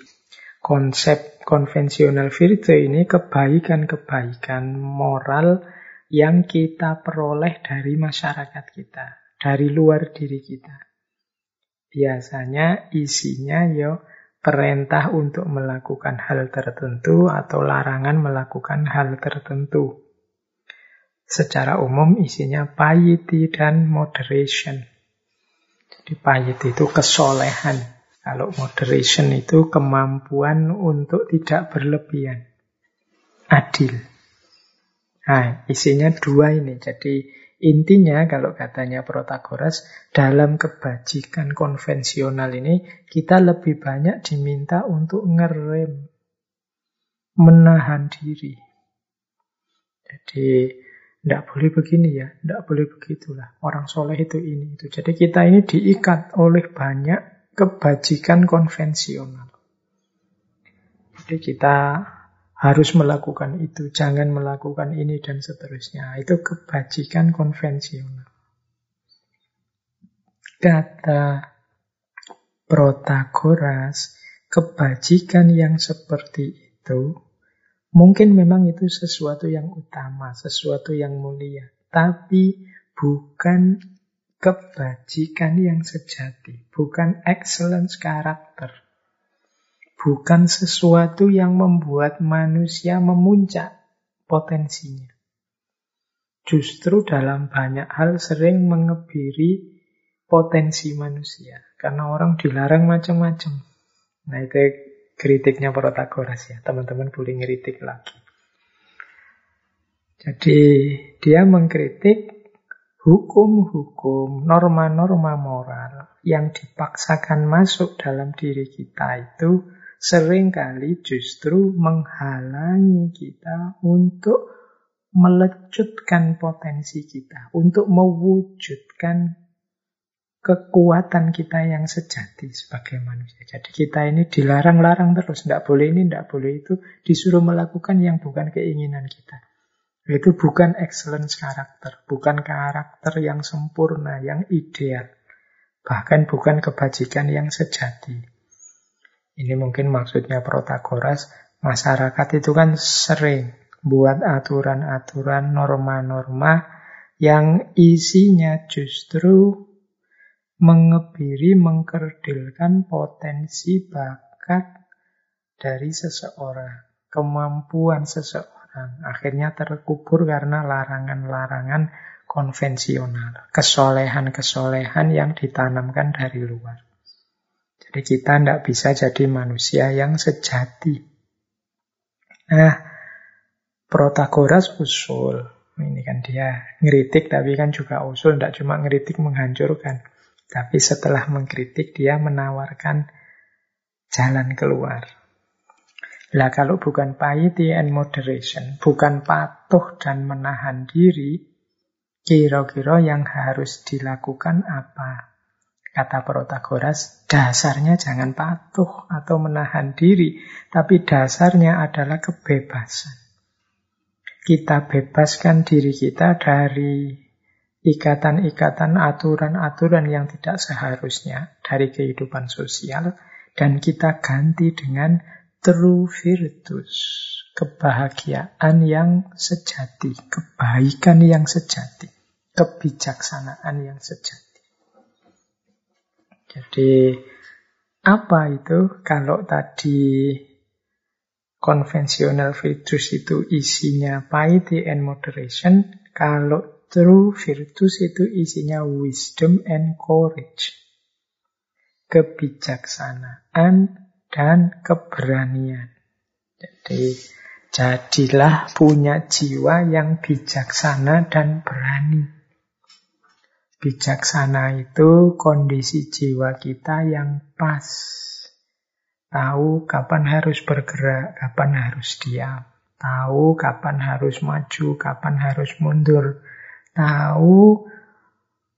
[SPEAKER 1] konsep konvensional virtue ini kebaikan-kebaikan moral yang kita peroleh dari masyarakat kita, dari luar diri kita. Biasanya isinya yo perintah untuk melakukan hal tertentu atau larangan melakukan hal tertentu. Secara umum isinya piety dan moderation. Jadi piety itu kesolehan, kalau moderation itu kemampuan untuk tidak berlebihan. Adil. Nah, isinya dua ini. Jadi intinya kalau katanya Protagoras, dalam kebajikan konvensional ini kita lebih banyak diminta untuk ngerem. menahan diri. Jadi tidak boleh begini ya, tidak boleh begitulah. Orang soleh itu ini itu. Jadi kita ini diikat oleh banyak kebajikan konvensional. Jadi kita harus melakukan itu, jangan melakukan ini dan seterusnya. Itu kebajikan konvensional. Kata Protagoras, kebajikan yang seperti itu mungkin memang itu sesuatu yang utama, sesuatu yang mulia, tapi bukan kebajikan yang sejati, bukan excellence karakter. Bukan sesuatu yang membuat manusia memuncak potensinya. Justru dalam banyak hal sering mengebiri potensi manusia. Karena orang dilarang macam-macam. Nah itu kritiknya Protagoras ya. Teman-teman boleh ngeritik lagi. Jadi dia mengkritik hukum-hukum, norma-norma moral yang dipaksakan masuk dalam diri kita itu sering kali justru menghalangi kita untuk melecutkan potensi kita, untuk mewujudkan kekuatan kita yang sejati sebagai manusia. Jadi kita ini dilarang-larang terus, tidak boleh ini, tidak boleh itu, disuruh melakukan yang bukan keinginan kita. Itu bukan excellence karakter, bukan karakter yang sempurna, yang ideal. Bahkan bukan kebajikan yang sejati. Ini mungkin maksudnya Protagoras, masyarakat itu kan sering buat aturan-aturan, norma-norma yang isinya justru mengebiri, mengkerdilkan potensi bakat dari seseorang, kemampuan seseorang. Akhirnya terkubur karena larangan-larangan konvensional, kesolehan-kesolehan yang ditanamkan dari luar. Jadi kita tidak bisa jadi manusia yang sejati. Nah, Protagoras usul. Ini kan dia ngeritik tapi kan juga usul, tidak cuma ngeritik menghancurkan. Tapi setelah mengkritik dia menawarkan jalan keluar. Lah kalau bukan piety and moderation, bukan patuh dan menahan diri, kira-kira yang harus dilakukan apa? Kata Protagoras, dasarnya jangan patuh atau menahan diri, tapi dasarnya adalah kebebasan. Kita bebaskan diri kita dari ikatan-ikatan, aturan-aturan yang tidak seharusnya dari kehidupan sosial, dan kita ganti dengan true virtus, kebahagiaan yang sejati, kebaikan yang sejati, kebijaksanaan yang sejati. Jadi, apa itu kalau tadi konvensional virtus itu isinya piety and moderation, kalau True virtus itu isinya wisdom and courage. Kebijaksanaan dan keberanian. Jadi, jadilah punya jiwa yang bijaksana dan berani. Bijaksana itu kondisi jiwa kita yang pas. Tahu kapan harus bergerak, kapan harus diam. Tahu kapan harus maju, kapan harus mundur tahu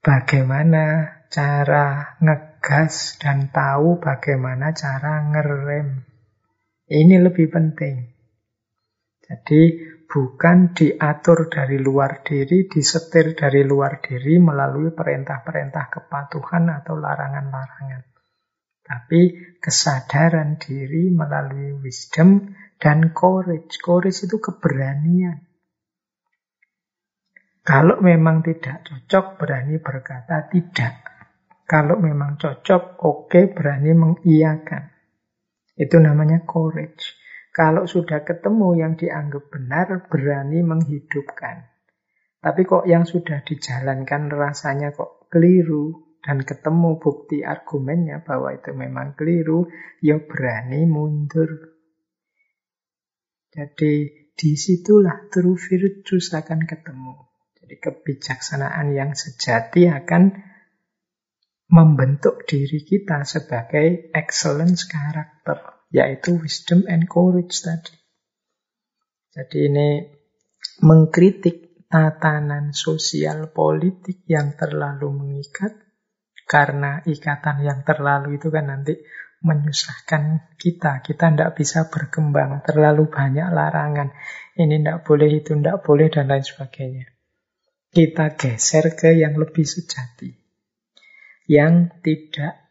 [SPEAKER 1] bagaimana cara ngegas dan tahu bagaimana cara ngerem. Ini lebih penting. Jadi bukan diatur dari luar diri, disetir dari luar diri melalui perintah-perintah kepatuhan atau larangan-larangan. Tapi kesadaran diri melalui wisdom dan courage. Courage itu keberanian. Kalau memang tidak cocok, berani berkata tidak. Kalau memang cocok, oke, okay, berani mengiyakan. Itu namanya courage. Kalau sudah ketemu yang dianggap benar, berani menghidupkan. Tapi kok yang sudah dijalankan rasanya kok keliru, dan ketemu bukti argumennya bahwa itu memang keliru, ya berani mundur. Jadi di situlah true virtues akan ketemu. Jadi kebijaksanaan yang sejati akan membentuk diri kita sebagai excellence karakter, yaitu wisdom and courage tadi. Jadi ini mengkritik tatanan sosial politik yang terlalu mengikat karena ikatan yang terlalu itu kan nanti menyusahkan kita. Kita tidak bisa berkembang, terlalu banyak larangan. Ini tidak boleh, itu tidak boleh, dan lain sebagainya. Kita geser ke yang lebih sejati. Yang tidak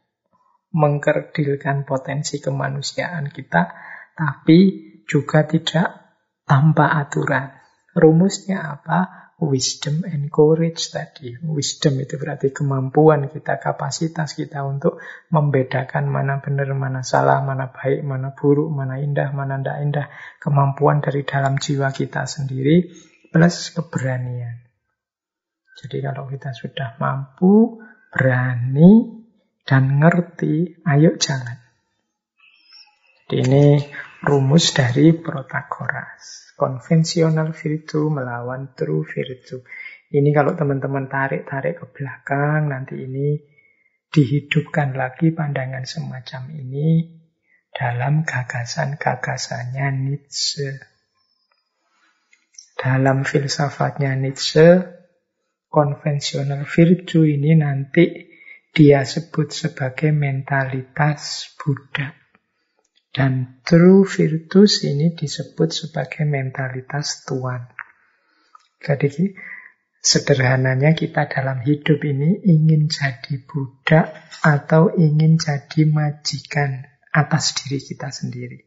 [SPEAKER 1] mengkerdilkan potensi kemanusiaan kita, tapi juga tidak tanpa aturan. Rumusnya apa? wisdom and courage tadi. Wisdom itu berarti kemampuan kita, kapasitas kita untuk membedakan mana benar, mana salah, mana baik, mana buruk, mana indah, mana tidak indah. Kemampuan dari dalam jiwa kita sendiri plus keberanian. Jadi kalau kita sudah mampu, berani, dan ngerti, ayo jalan. Jadi ini rumus dari Protagoras. Konvensional virtue melawan true virtue. Ini kalau teman-teman tarik-tarik ke belakang, nanti ini dihidupkan lagi pandangan semacam ini dalam gagasan-gagasannya Nietzsche. Dalam filsafatnya Nietzsche, konvensional virtue ini nanti dia sebut sebagai mentalitas Buddha. Dan true virtus ini disebut sebagai mentalitas Tuhan. Jadi sederhananya kita dalam hidup ini ingin jadi budak atau ingin jadi majikan atas diri kita sendiri.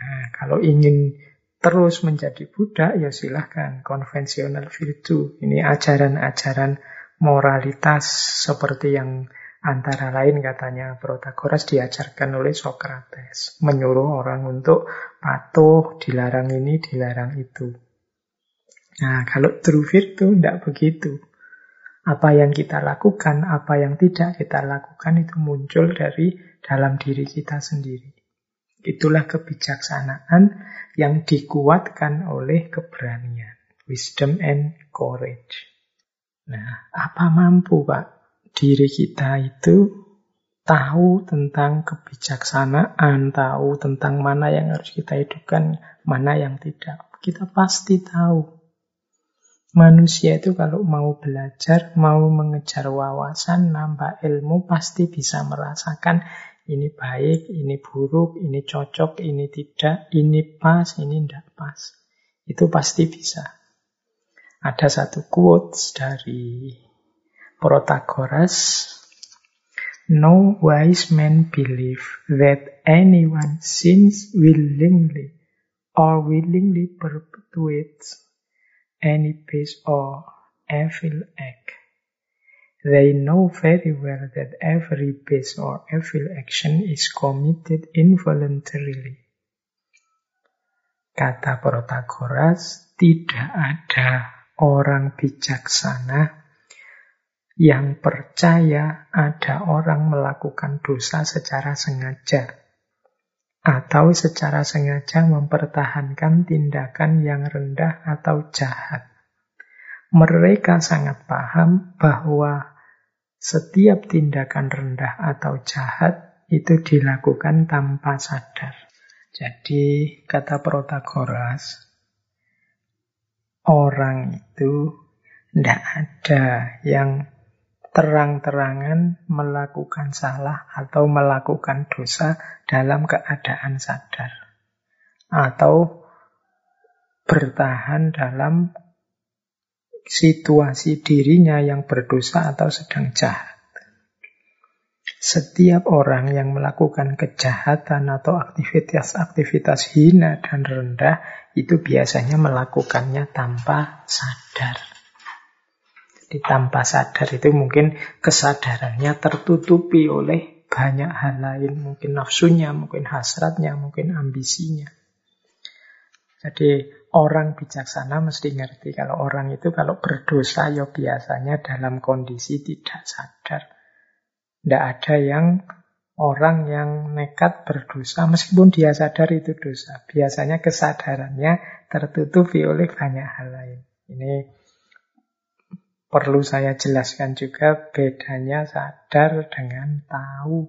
[SPEAKER 1] Nah, kalau ingin terus menjadi budak, ya silahkan konvensional virtu. Ini ajaran-ajaran moralitas seperti yang Antara lain katanya Protagoras diajarkan oleh Socrates. Menyuruh orang untuk patuh, dilarang ini, dilarang itu. Nah, kalau true virtue tidak begitu. Apa yang kita lakukan, apa yang tidak kita lakukan itu muncul dari dalam diri kita sendiri. Itulah kebijaksanaan yang dikuatkan oleh keberanian. Wisdom and courage. Nah, apa mampu Pak diri kita itu tahu tentang kebijaksanaan, tahu tentang mana yang harus kita hidupkan, mana yang tidak. Kita pasti tahu. Manusia itu kalau mau belajar, mau mengejar wawasan, nambah ilmu, pasti bisa merasakan ini baik, ini buruk, ini cocok, ini tidak, ini pas, ini tidak pas. Itu pasti bisa. Ada satu quotes dari Protagoras, no wise man believe that anyone sins willingly or willingly perpetuates any base or evil act. They know very well that every base or evil action is committed involuntarily. Kata Protagoras, tidak ada orang bijaksana yang percaya ada orang melakukan dosa secara sengaja atau secara sengaja mempertahankan tindakan yang rendah atau jahat. Mereka sangat paham bahwa setiap tindakan rendah atau jahat itu dilakukan tanpa sadar. Jadi kata Protagoras, orang itu tidak ada yang terang-terangan melakukan salah atau melakukan dosa dalam keadaan sadar. Atau bertahan dalam situasi dirinya yang berdosa atau sedang jahat. Setiap orang yang melakukan kejahatan atau aktivitas-aktivitas hina dan rendah itu biasanya melakukannya tanpa sadar. Di tanpa sadar itu mungkin kesadarannya tertutupi oleh banyak hal lain. Mungkin nafsunya, mungkin hasratnya, mungkin ambisinya. Jadi orang bijaksana mesti ngerti kalau orang itu kalau berdosa ya biasanya dalam kondisi tidak sadar. Tidak ada yang orang yang nekat berdosa meskipun dia sadar itu dosa. Biasanya kesadarannya tertutupi oleh banyak hal lain. Ini Perlu saya jelaskan juga bedanya sadar dengan tahu.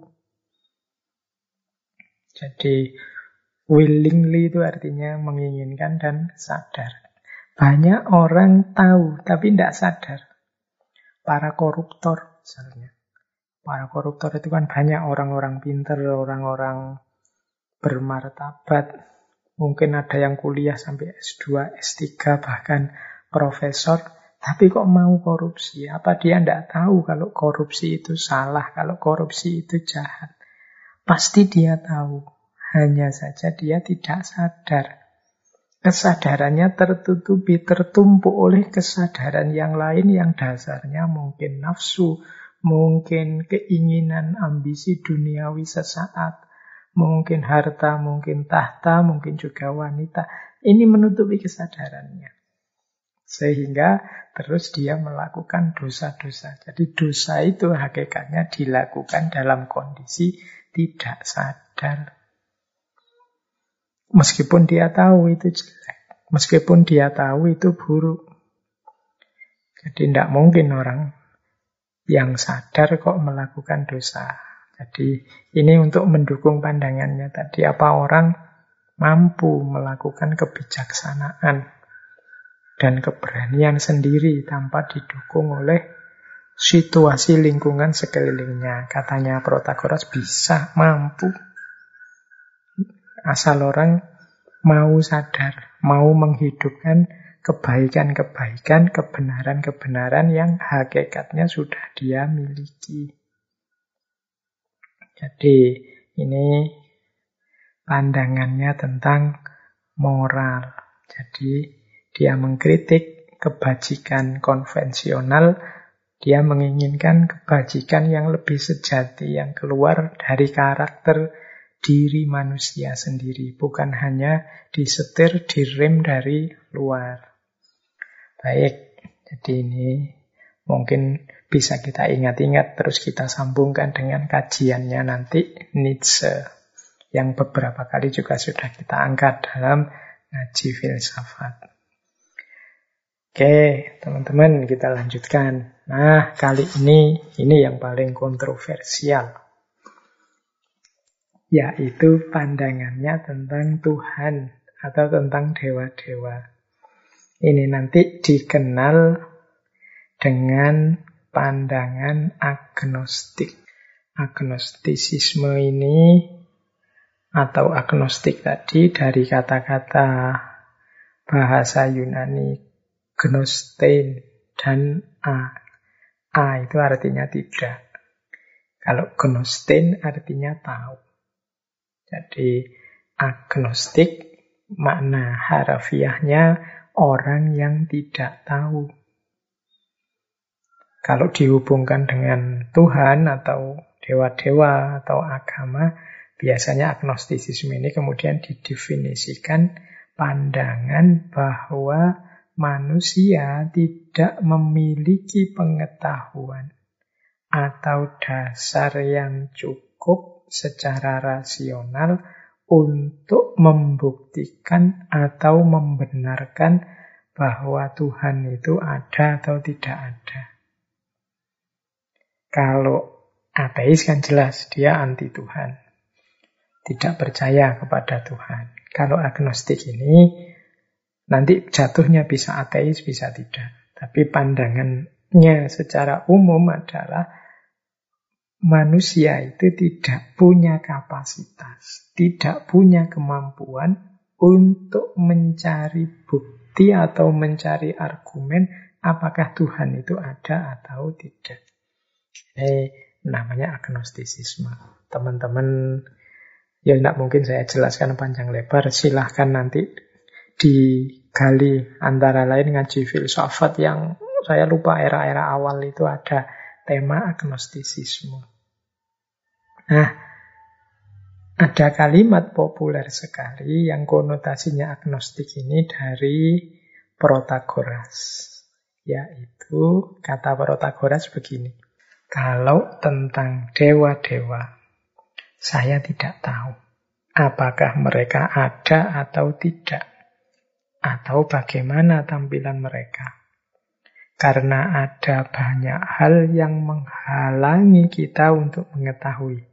[SPEAKER 1] Jadi Willingly itu artinya menginginkan dan sadar. Banyak orang tahu tapi tidak sadar. Para koruptor misalnya. Para koruptor itu kan banyak orang-orang pinter, orang-orang bermartabat. Mungkin ada yang kuliah sampai S2, S3, bahkan profesor. Tapi kok mau korupsi? Apa dia tidak tahu kalau korupsi itu salah, kalau korupsi itu jahat? Pasti dia tahu. Hanya saja dia tidak sadar. Kesadarannya tertutupi, tertumpuk oleh kesadaran yang lain yang dasarnya mungkin nafsu, mungkin keinginan ambisi duniawi sesaat, mungkin harta, mungkin tahta, mungkin juga wanita. Ini menutupi kesadarannya. Sehingga terus dia melakukan dosa-dosa. Jadi dosa itu hakikatnya dilakukan dalam kondisi tidak sadar. Meskipun dia tahu itu jelek. Meskipun dia tahu itu buruk. Jadi tidak mungkin orang yang sadar kok melakukan dosa. Jadi ini untuk mendukung pandangannya tadi. Apa orang mampu melakukan kebijaksanaan dan keberanian sendiri tanpa didukung oleh situasi lingkungan sekelilingnya. Katanya Protagoras bisa, mampu. Asal orang mau sadar, mau menghidupkan kebaikan-kebaikan, kebenaran-kebenaran yang hakikatnya sudah dia miliki. Jadi ini pandangannya tentang moral. Jadi dia mengkritik kebajikan konvensional, dia menginginkan kebajikan yang lebih sejati, yang keluar dari karakter diri manusia sendiri, bukan hanya disetir, direm dari luar. Baik, jadi ini mungkin bisa kita ingat-ingat terus kita sambungkan dengan kajiannya nanti Nietzsche yang beberapa kali juga sudah kita angkat dalam ngaji filsafat. Oke, teman-teman kita lanjutkan. Nah, kali ini ini yang paling kontroversial yaitu pandangannya tentang Tuhan atau tentang dewa-dewa. Ini nanti dikenal dengan pandangan agnostik. Agnostisisme ini atau agnostik tadi dari kata-kata bahasa Yunani gnostein dan a. A itu artinya tidak. Kalau gnostein artinya tahu. Jadi agnostik makna harafiahnya orang yang tidak tahu. Kalau dihubungkan dengan Tuhan atau dewa-dewa atau agama, biasanya agnostisisme ini kemudian didefinisikan pandangan bahwa manusia tidak memiliki pengetahuan atau dasar yang cukup secara rasional untuk membuktikan atau membenarkan bahwa Tuhan itu ada atau tidak ada. Kalau ateis kan jelas dia anti Tuhan. Tidak percaya kepada Tuhan. Kalau agnostik ini nanti jatuhnya bisa ateis, bisa tidak. Tapi pandangannya secara umum adalah manusia itu tidak punya kapasitas, tidak punya kemampuan untuk mencari bukti atau mencari argumen apakah Tuhan itu ada atau tidak. Ini namanya agnostisisme. Teman-teman, ya tidak mungkin saya jelaskan panjang lebar, silahkan nanti digali antara lain ngaji filsafat yang saya lupa era-era awal itu ada tema agnostisisme. Nah, ada kalimat populer sekali yang konotasinya agnostik ini dari Protagoras. Yaitu kata Protagoras begini. Kalau tentang dewa-dewa, saya tidak tahu apakah mereka ada atau tidak. Atau bagaimana tampilan mereka. Karena ada banyak hal yang menghalangi kita untuk mengetahui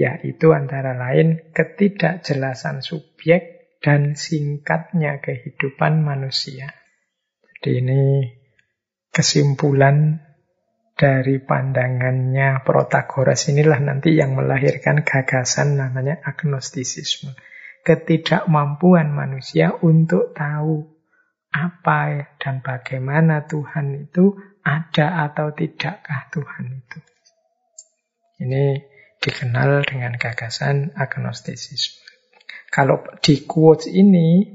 [SPEAKER 1] yaitu antara lain ketidakjelasan subjek dan singkatnya kehidupan manusia. Jadi ini kesimpulan dari pandangannya Protagoras inilah nanti yang melahirkan gagasan namanya agnostisisme. Ketidakmampuan manusia untuk tahu apa dan bagaimana Tuhan itu ada atau tidakkah Tuhan itu. Ini dikenal dengan gagasan agnostisisme. Kalau di quotes ini,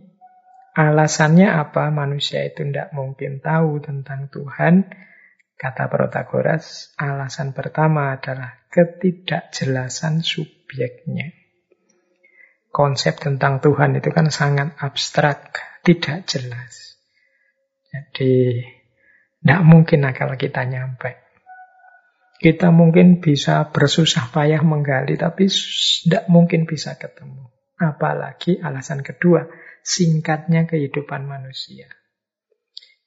[SPEAKER 1] alasannya apa manusia itu tidak mungkin tahu tentang Tuhan, Kata Protagoras, alasan pertama adalah ketidakjelasan subjeknya. Konsep tentang Tuhan itu kan sangat abstrak, tidak jelas. Jadi, tidak mungkin akal kita nyampe. Kita mungkin bisa bersusah payah menggali, tapi tidak mungkin bisa ketemu. Apalagi alasan kedua, singkatnya kehidupan manusia.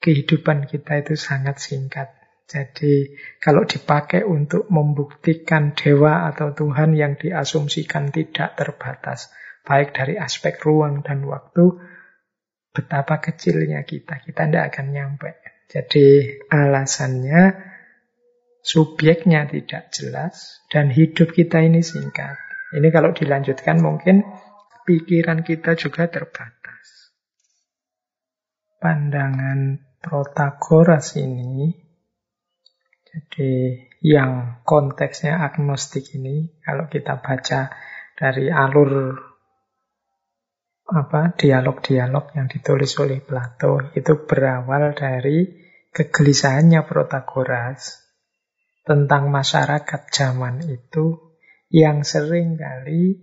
[SPEAKER 1] Kehidupan kita itu sangat singkat. Jadi kalau dipakai untuk membuktikan dewa atau Tuhan yang diasumsikan tidak terbatas, baik dari aspek ruang dan waktu, betapa kecilnya kita, kita tidak akan nyampe. Jadi alasannya subjeknya tidak jelas dan hidup kita ini singkat. Ini kalau dilanjutkan mungkin pikiran kita juga terbatas. Pandangan Protagoras ini jadi yang konteksnya agnostik ini, kalau kita baca dari alur apa dialog-dialog yang ditulis oleh Plato itu berawal dari kegelisahannya Protagoras tentang masyarakat zaman itu yang sering kali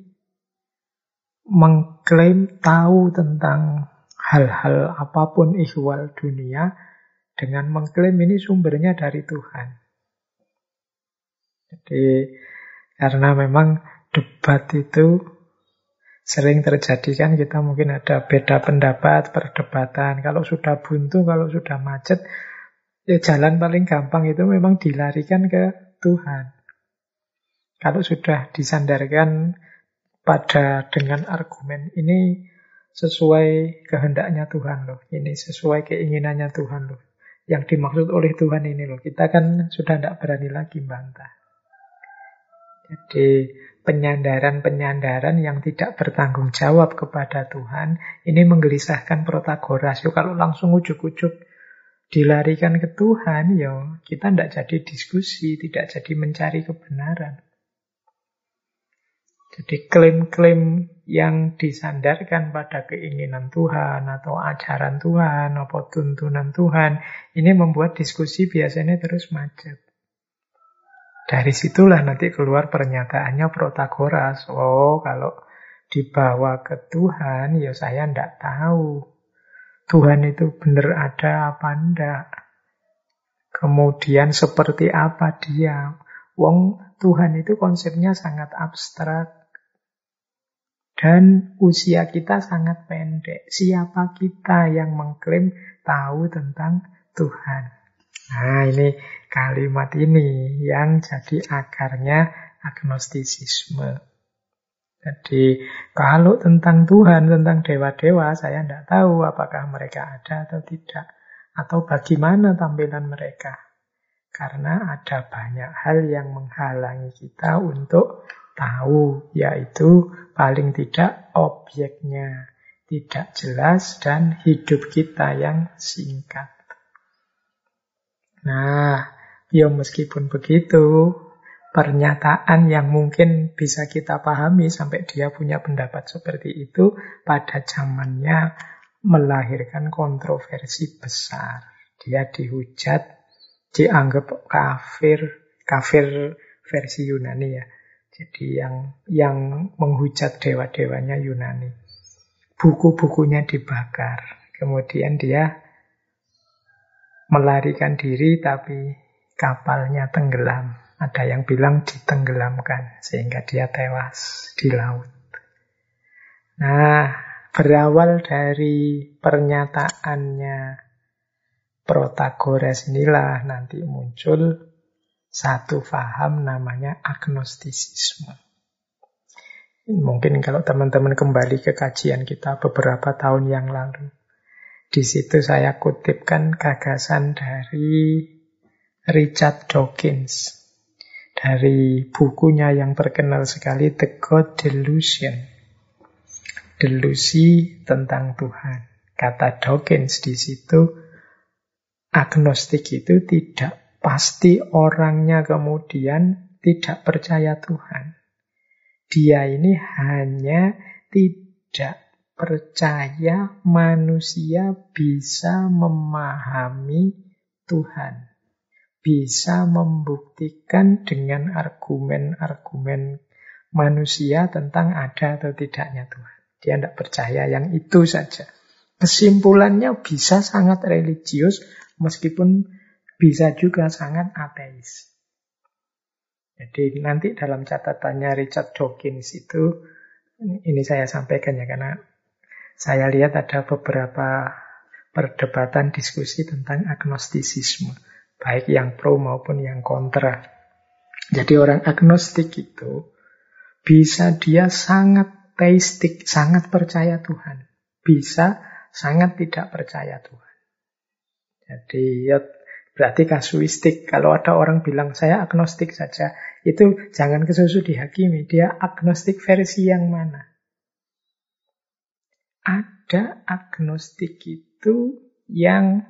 [SPEAKER 1] mengklaim tahu tentang hal-hal apa pun ihwal dunia dengan mengklaim ini sumbernya dari Tuhan. Jadi karena memang debat itu sering terjadi kan kita mungkin ada beda pendapat, perdebatan. Kalau sudah buntu, kalau sudah macet, ya jalan paling gampang itu memang dilarikan ke Tuhan. Kalau sudah disandarkan pada dengan argumen ini sesuai kehendaknya Tuhan loh, ini sesuai keinginannya Tuhan loh. Yang dimaksud oleh Tuhan ini loh, kita kan sudah tidak berani lagi bantah. Jadi penyandaran-penyandaran yang tidak bertanggung jawab kepada Tuhan ini menggelisahkan Protagoras. Yo kalau langsung ujuk-ujuk dilarikan ke Tuhan, yo kita tidak jadi diskusi, tidak jadi mencari kebenaran. Jadi klaim-klaim yang disandarkan pada keinginan Tuhan atau ajaran Tuhan atau tuntunan Tuhan ini membuat diskusi biasanya terus macet. Dari situlah nanti keluar pernyataannya Protagoras. Oh, kalau dibawa ke Tuhan, ya saya tidak tahu. Tuhan itu benar ada apa enggak. Kemudian seperti apa dia. Wong Tuhan itu konsepnya sangat abstrak. Dan usia kita sangat pendek. Siapa kita yang mengklaim tahu tentang Tuhan? Nah, ini kalimat ini yang jadi akarnya agnostisisme. Jadi kalau tentang Tuhan, tentang dewa-dewa, saya tidak tahu apakah mereka ada atau tidak. Atau bagaimana tampilan mereka. Karena ada banyak hal yang menghalangi kita untuk tahu, yaitu paling tidak objeknya tidak jelas dan hidup kita yang singkat. Nah, ya meskipun begitu, pernyataan yang mungkin bisa kita pahami sampai dia punya pendapat seperti itu pada zamannya melahirkan kontroversi besar. Dia dihujat, dianggap kafir, kafir versi Yunani ya. Jadi yang yang menghujat dewa-dewanya Yunani. Buku-bukunya dibakar. Kemudian dia melarikan diri tapi kapalnya tenggelam. Ada yang bilang ditenggelamkan sehingga dia tewas di laut. Nah, berawal dari pernyataannya Protagoras inilah nanti muncul satu faham namanya agnostisisme. Mungkin kalau teman-teman kembali ke kajian kita beberapa tahun yang lalu. Di situ saya kutipkan gagasan dari Richard Dawkins. Dari bukunya yang terkenal sekali The God Delusion. Delusi tentang Tuhan. Kata Dawkins di situ, agnostik itu tidak pasti orangnya kemudian tidak percaya Tuhan. Dia ini hanya tidak percaya manusia bisa memahami Tuhan. Bisa membuktikan dengan argumen-argumen manusia tentang ada atau tidaknya Tuhan. Dia tidak percaya yang itu saja. Kesimpulannya bisa sangat religius meskipun bisa juga sangat ateis. Jadi nanti dalam catatannya Richard Dawkins itu, ini saya sampaikan ya karena saya lihat ada beberapa perdebatan diskusi tentang agnostisisme. Baik yang pro maupun yang kontra. Jadi orang agnostik itu bisa dia sangat teistik, sangat percaya Tuhan. Bisa sangat tidak percaya Tuhan. Jadi ya Berarti kasuistik. Kalau ada orang bilang saya agnostik saja, itu jangan kesusu dihakimi. Dia agnostik versi yang mana? Ada agnostik itu yang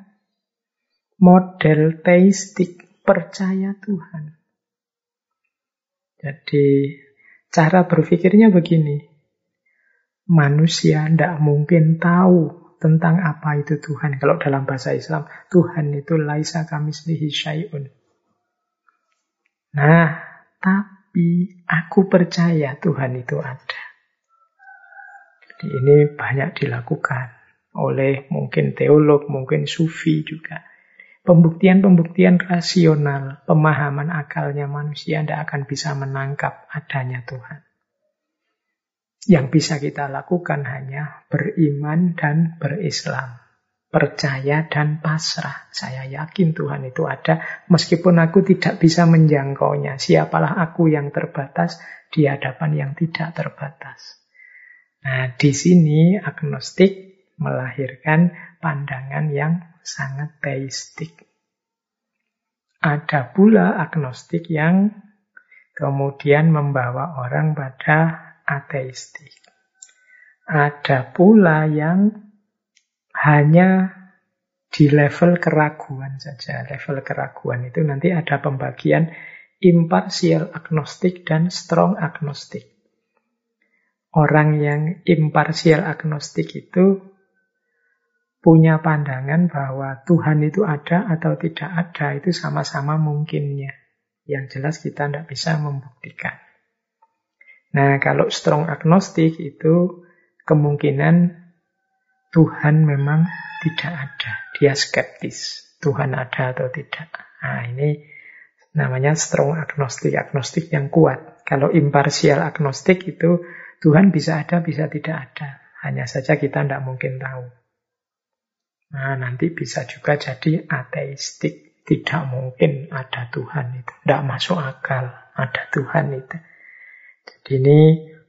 [SPEAKER 1] model teistik, percaya Tuhan. Jadi cara berpikirnya begini. Manusia tidak mungkin tahu tentang apa itu Tuhan. Kalau dalam bahasa Islam, Tuhan itu laisa kamislihi syai'un. Nah, tapi aku percaya Tuhan itu ada. Jadi ini banyak dilakukan oleh mungkin teolog, mungkin sufi juga. Pembuktian-pembuktian rasional, pemahaman akalnya manusia tidak akan bisa menangkap adanya Tuhan. Yang bisa kita lakukan hanya beriman dan berislam. Percaya dan pasrah. Saya yakin Tuhan itu ada, meskipun aku tidak bisa menjangkaunya. Siapalah aku yang terbatas di hadapan yang tidak terbatas. Nah, di sini agnostik melahirkan pandangan yang sangat teistik. Ada pula agnostik yang kemudian membawa orang pada ateistik. Ada pula yang hanya di level keraguan saja. Level keraguan itu nanti ada pembagian imparsial agnostik dan strong agnostik. Orang yang imparsial agnostik itu punya pandangan bahwa Tuhan itu ada atau tidak ada itu sama-sama mungkinnya. Yang jelas kita tidak bisa membuktikan. Nah, kalau strong agnostik itu kemungkinan Tuhan memang tidak ada. Dia skeptis. Tuhan ada atau tidak. Nah, ini namanya strong agnostik. Agnostik yang kuat. Kalau imparsial agnostik itu Tuhan bisa ada, bisa tidak ada. Hanya saja kita tidak mungkin tahu. Nah, nanti bisa juga jadi ateistik. Tidak mungkin ada Tuhan itu. Tidak masuk akal ada Tuhan itu. Jadi ini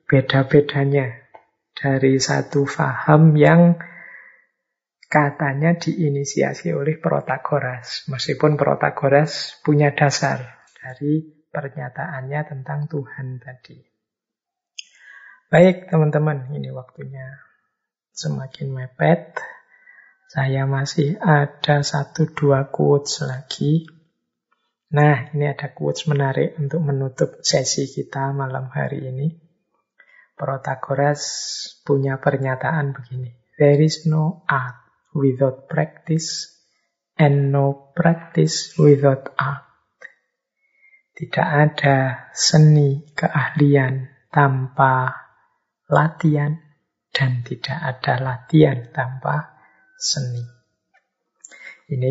[SPEAKER 1] beda-bedanya dari satu faham yang katanya diinisiasi oleh Protagoras. Meskipun Protagoras punya dasar dari pernyataannya tentang Tuhan tadi. Baik teman-teman, ini waktunya semakin mepet. Saya masih ada satu dua quotes lagi Nah, ini ada quotes menarik untuk menutup sesi kita malam hari ini. Protagoras punya pernyataan begini. There is no art without practice and no practice without art. Tidak ada seni keahlian tanpa latihan dan tidak ada latihan tanpa seni. Ini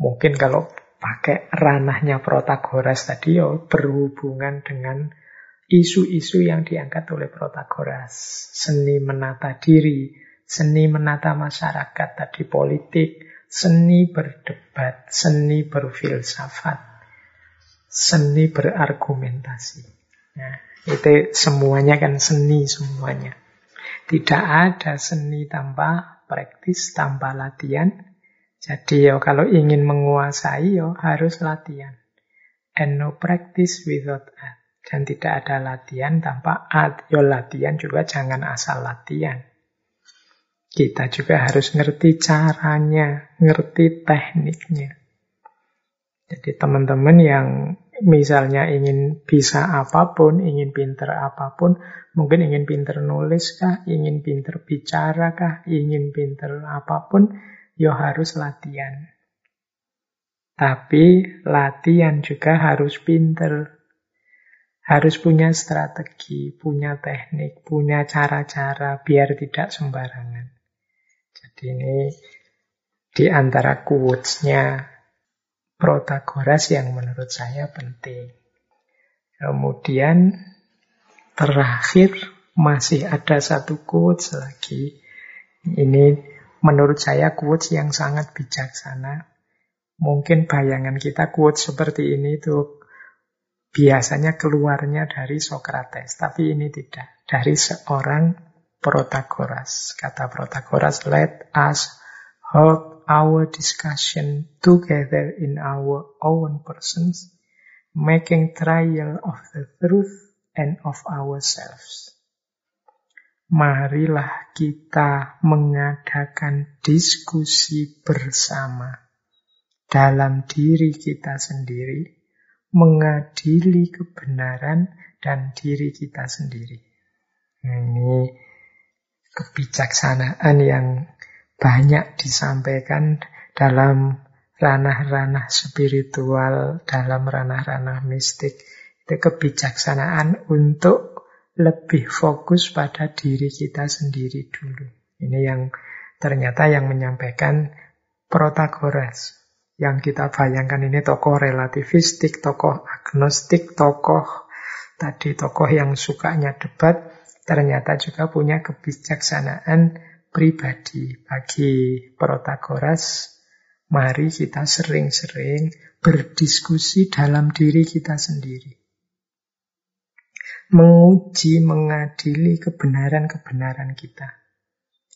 [SPEAKER 1] mungkin kalau pakai ranahnya Protagoras tadi ya berhubungan dengan isu-isu yang diangkat oleh Protagoras. Seni menata diri, seni menata masyarakat tadi politik, seni berdebat, seni berfilsafat, seni berargumentasi. Nah, itu semuanya kan seni semuanya. Tidak ada seni tanpa praktis, tanpa latihan. Jadi ya kalau ingin menguasai ya harus latihan. And no practice without art. Dan tidak ada latihan tanpa art. Ya latihan juga jangan asal latihan. Kita juga harus ngerti caranya, ngerti tekniknya. Jadi teman-teman yang misalnya ingin bisa apa pun, ingin pinter apa pun, mungkin ingin pinter nulis kah, ingin pinter bicara kah, ingin pinter apa pun, ya harus latihan. Tapi latihan juga harus pinter. Harus punya strategi, punya teknik, punya cara-cara biar tidak sembarangan. Jadi ini di antara quotes-nya Protagoras yang menurut saya penting. Kemudian terakhir masih ada satu quotes lagi. Ini menurut saya quotes yang sangat bijaksana. Mungkin bayangan kita quotes seperti ini itu biasanya keluarnya dari Socrates, tapi ini tidak. Dari seorang Protagoras. Kata Protagoras, let us hold our discussion together in our own persons, making trial of the truth and of ourselves. Marilah kita mengadakan diskusi bersama dalam diri kita sendiri, mengadili kebenaran dan diri kita sendiri. Nah, ini kebijaksanaan yang banyak disampaikan dalam ranah-ranah spiritual, dalam ranah-ranah mistik. Itu kebijaksanaan untuk lebih fokus pada diri kita sendiri dulu. Ini yang ternyata yang menyampaikan Protagoras. Yang kita bayangkan ini tokoh relativistik, tokoh agnostik, tokoh tadi tokoh yang sukanya debat, ternyata juga punya kebijaksanaan pribadi bagi Protagoras, mari kita sering-sering berdiskusi dalam diri kita sendiri. Menguji, mengadili kebenaran-kebenaran kita.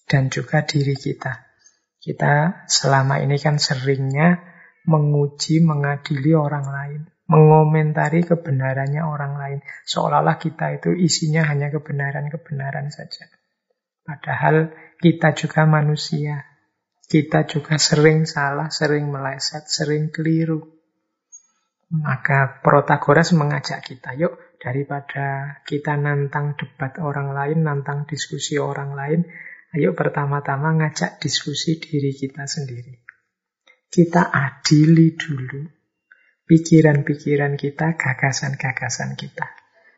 [SPEAKER 1] Dan juga diri kita. Kita selama ini kan seringnya menguji, mengadili orang lain. Mengomentari kebenarannya orang lain. Seolah-olah kita itu isinya hanya kebenaran-kebenaran saja. Padahal kita juga manusia. Kita juga sering salah, sering meleset, sering keliru. Maka Protagoras mengajak kita, yuk daripada kita nantang debat orang lain, nantang diskusi orang lain, ayo pertama-tama ngajak diskusi diri kita sendiri. Kita adili dulu pikiran-pikiran kita, gagasan-gagasan kita.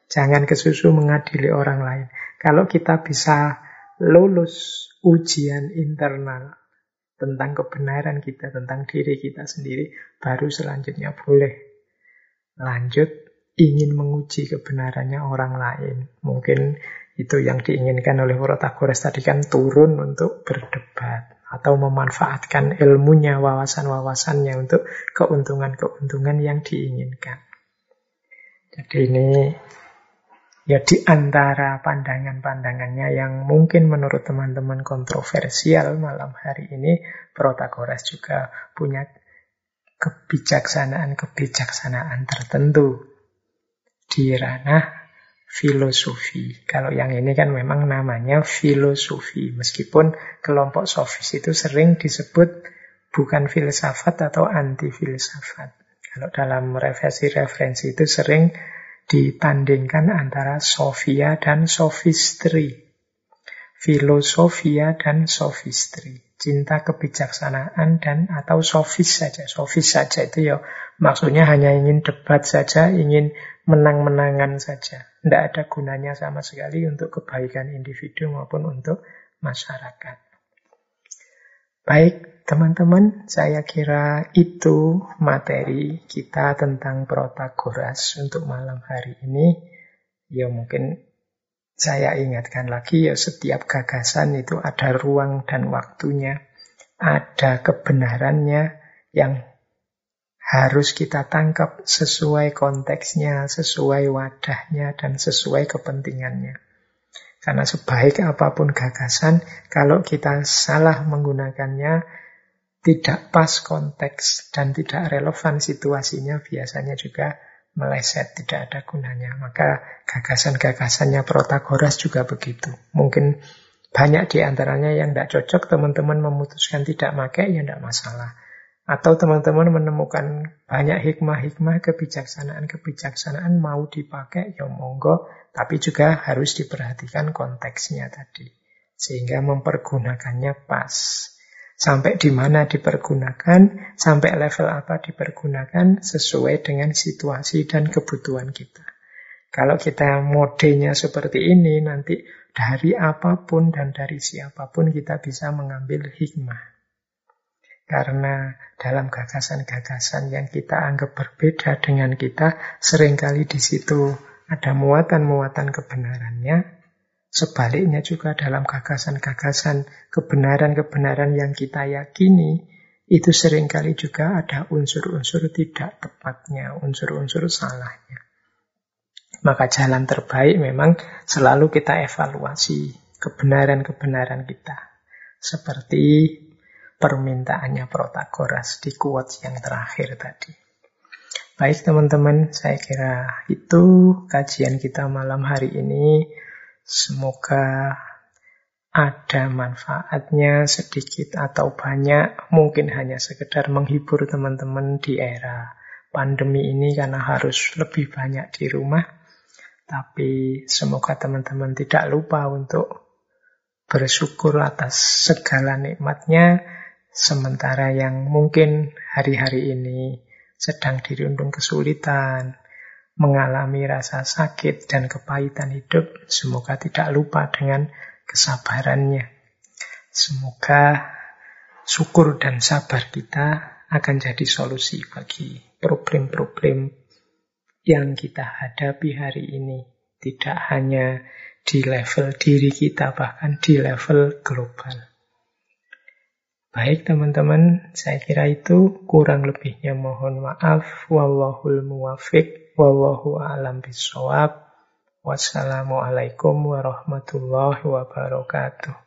[SPEAKER 1] Jangan kesusu mengadili orang lain. Kalau kita bisa lulus ujian internal tentang kebenaran kita, tentang diri kita sendiri, baru selanjutnya boleh lanjut ingin menguji kebenarannya orang lain. Mungkin itu yang diinginkan oleh Protagoras tadi kan turun untuk berdebat atau memanfaatkan ilmunya, wawasan-wawasannya untuk keuntungan-keuntungan yang diinginkan. Jadi ini Ya di antara pandangan-pandangannya yang mungkin menurut teman-teman kontroversial malam hari ini, Protagoras juga punya kebijaksanaan-kebijaksanaan tertentu di ranah filosofi. Kalau yang ini kan memang namanya filosofi, meskipun kelompok sofis itu sering disebut bukan filsafat atau anti filsafat. Kalau dalam referensi-referensi itu sering ditandingkan antara Sofia dan Sophistry. Filosofia dan Sophistry. Cinta kebijaksanaan dan atau sofis saja. Sofis saja itu ya maksudnya hanya ingin debat saja, ingin menang-menangan saja. Tidak ada gunanya sama sekali untuk kebaikan individu maupun untuk masyarakat. Baik, Teman-teman, saya kira itu materi kita tentang Protagoras untuk malam hari ini. Ya mungkin saya ingatkan lagi ya setiap gagasan itu ada ruang dan waktunya, ada kebenarannya yang harus kita tangkap sesuai konteksnya, sesuai wadahnya, dan sesuai kepentingannya. Karena sebaik apa pun gagasan, kalau kita salah menggunakannya, tidak pas konteks dan tidak relevan situasinya, biasanya juga meleset, tidak ada gunanya. Maka gagasan-gagasannya Protagoras juga begitu. Mungkin banyak di antaranya yang tidak cocok, teman-teman memutuskan tidak pakai, ya tidak masalah. Atau teman-teman menemukan banyak hikmah-hikmah, kebijaksanaan-kebijaksanaan mau dipakai, ya monggo. Tapi juga harus diperhatikan konteksnya tadi. Sehingga mempergunakannya pas. Sampai di mana dipergunakan, sampai level apa dipergunakan, sesuai dengan situasi dan kebutuhan kita. Kalau kita modenya seperti ini, nanti dari apa pun dan dari siapa pun kita bisa mengambil hikmah. Karena dalam gagasan-gagasan yang kita anggap berbeda dengan kita, sering kali di situ ada muatan-muatan kebenarannya. Sebaliknya juga dalam gagasan-gagasan kebenaran-kebenaran yang kita yakini, itu sering kali juga ada unsur-unsur tidak tepatnya, unsur-unsur salahnya. Maka jalan terbaik memang selalu kita evaluasi kebenaran-kebenaran kita. Seperti permintaannya Protagoras di quotes yang terakhir tadi. Baik teman-teman, saya kira itu kajian kita malam hari ini. Semoga ada manfaatnya sedikit atau banyak, mungkin hanya sekedar menghibur teman-teman di era pandemi ini karena harus lebih banyak di rumah. Tapi semoga teman-teman tidak lupa untuk bersyukur atas segala nikmatnya Sementara yang mungkin hari-hari ini sedang dirundung kesulitan, mengalami rasa sakit dan kepahitan hidup, semoga tidak lupa dengan kesabarannya. Semoga syukur dan sabar kita akan jadi solusi bagi problem-problem yang kita hadapi hari ini. Tidak hanya di level diri kita, bahkan di level global. Baik teman-teman, saya kira itu kurang lebihnya mohon maaf. Wallahul muwafiq, wallahu a'lam bisawab. Wassalamualaikum warahmatullahi wabarakatuh.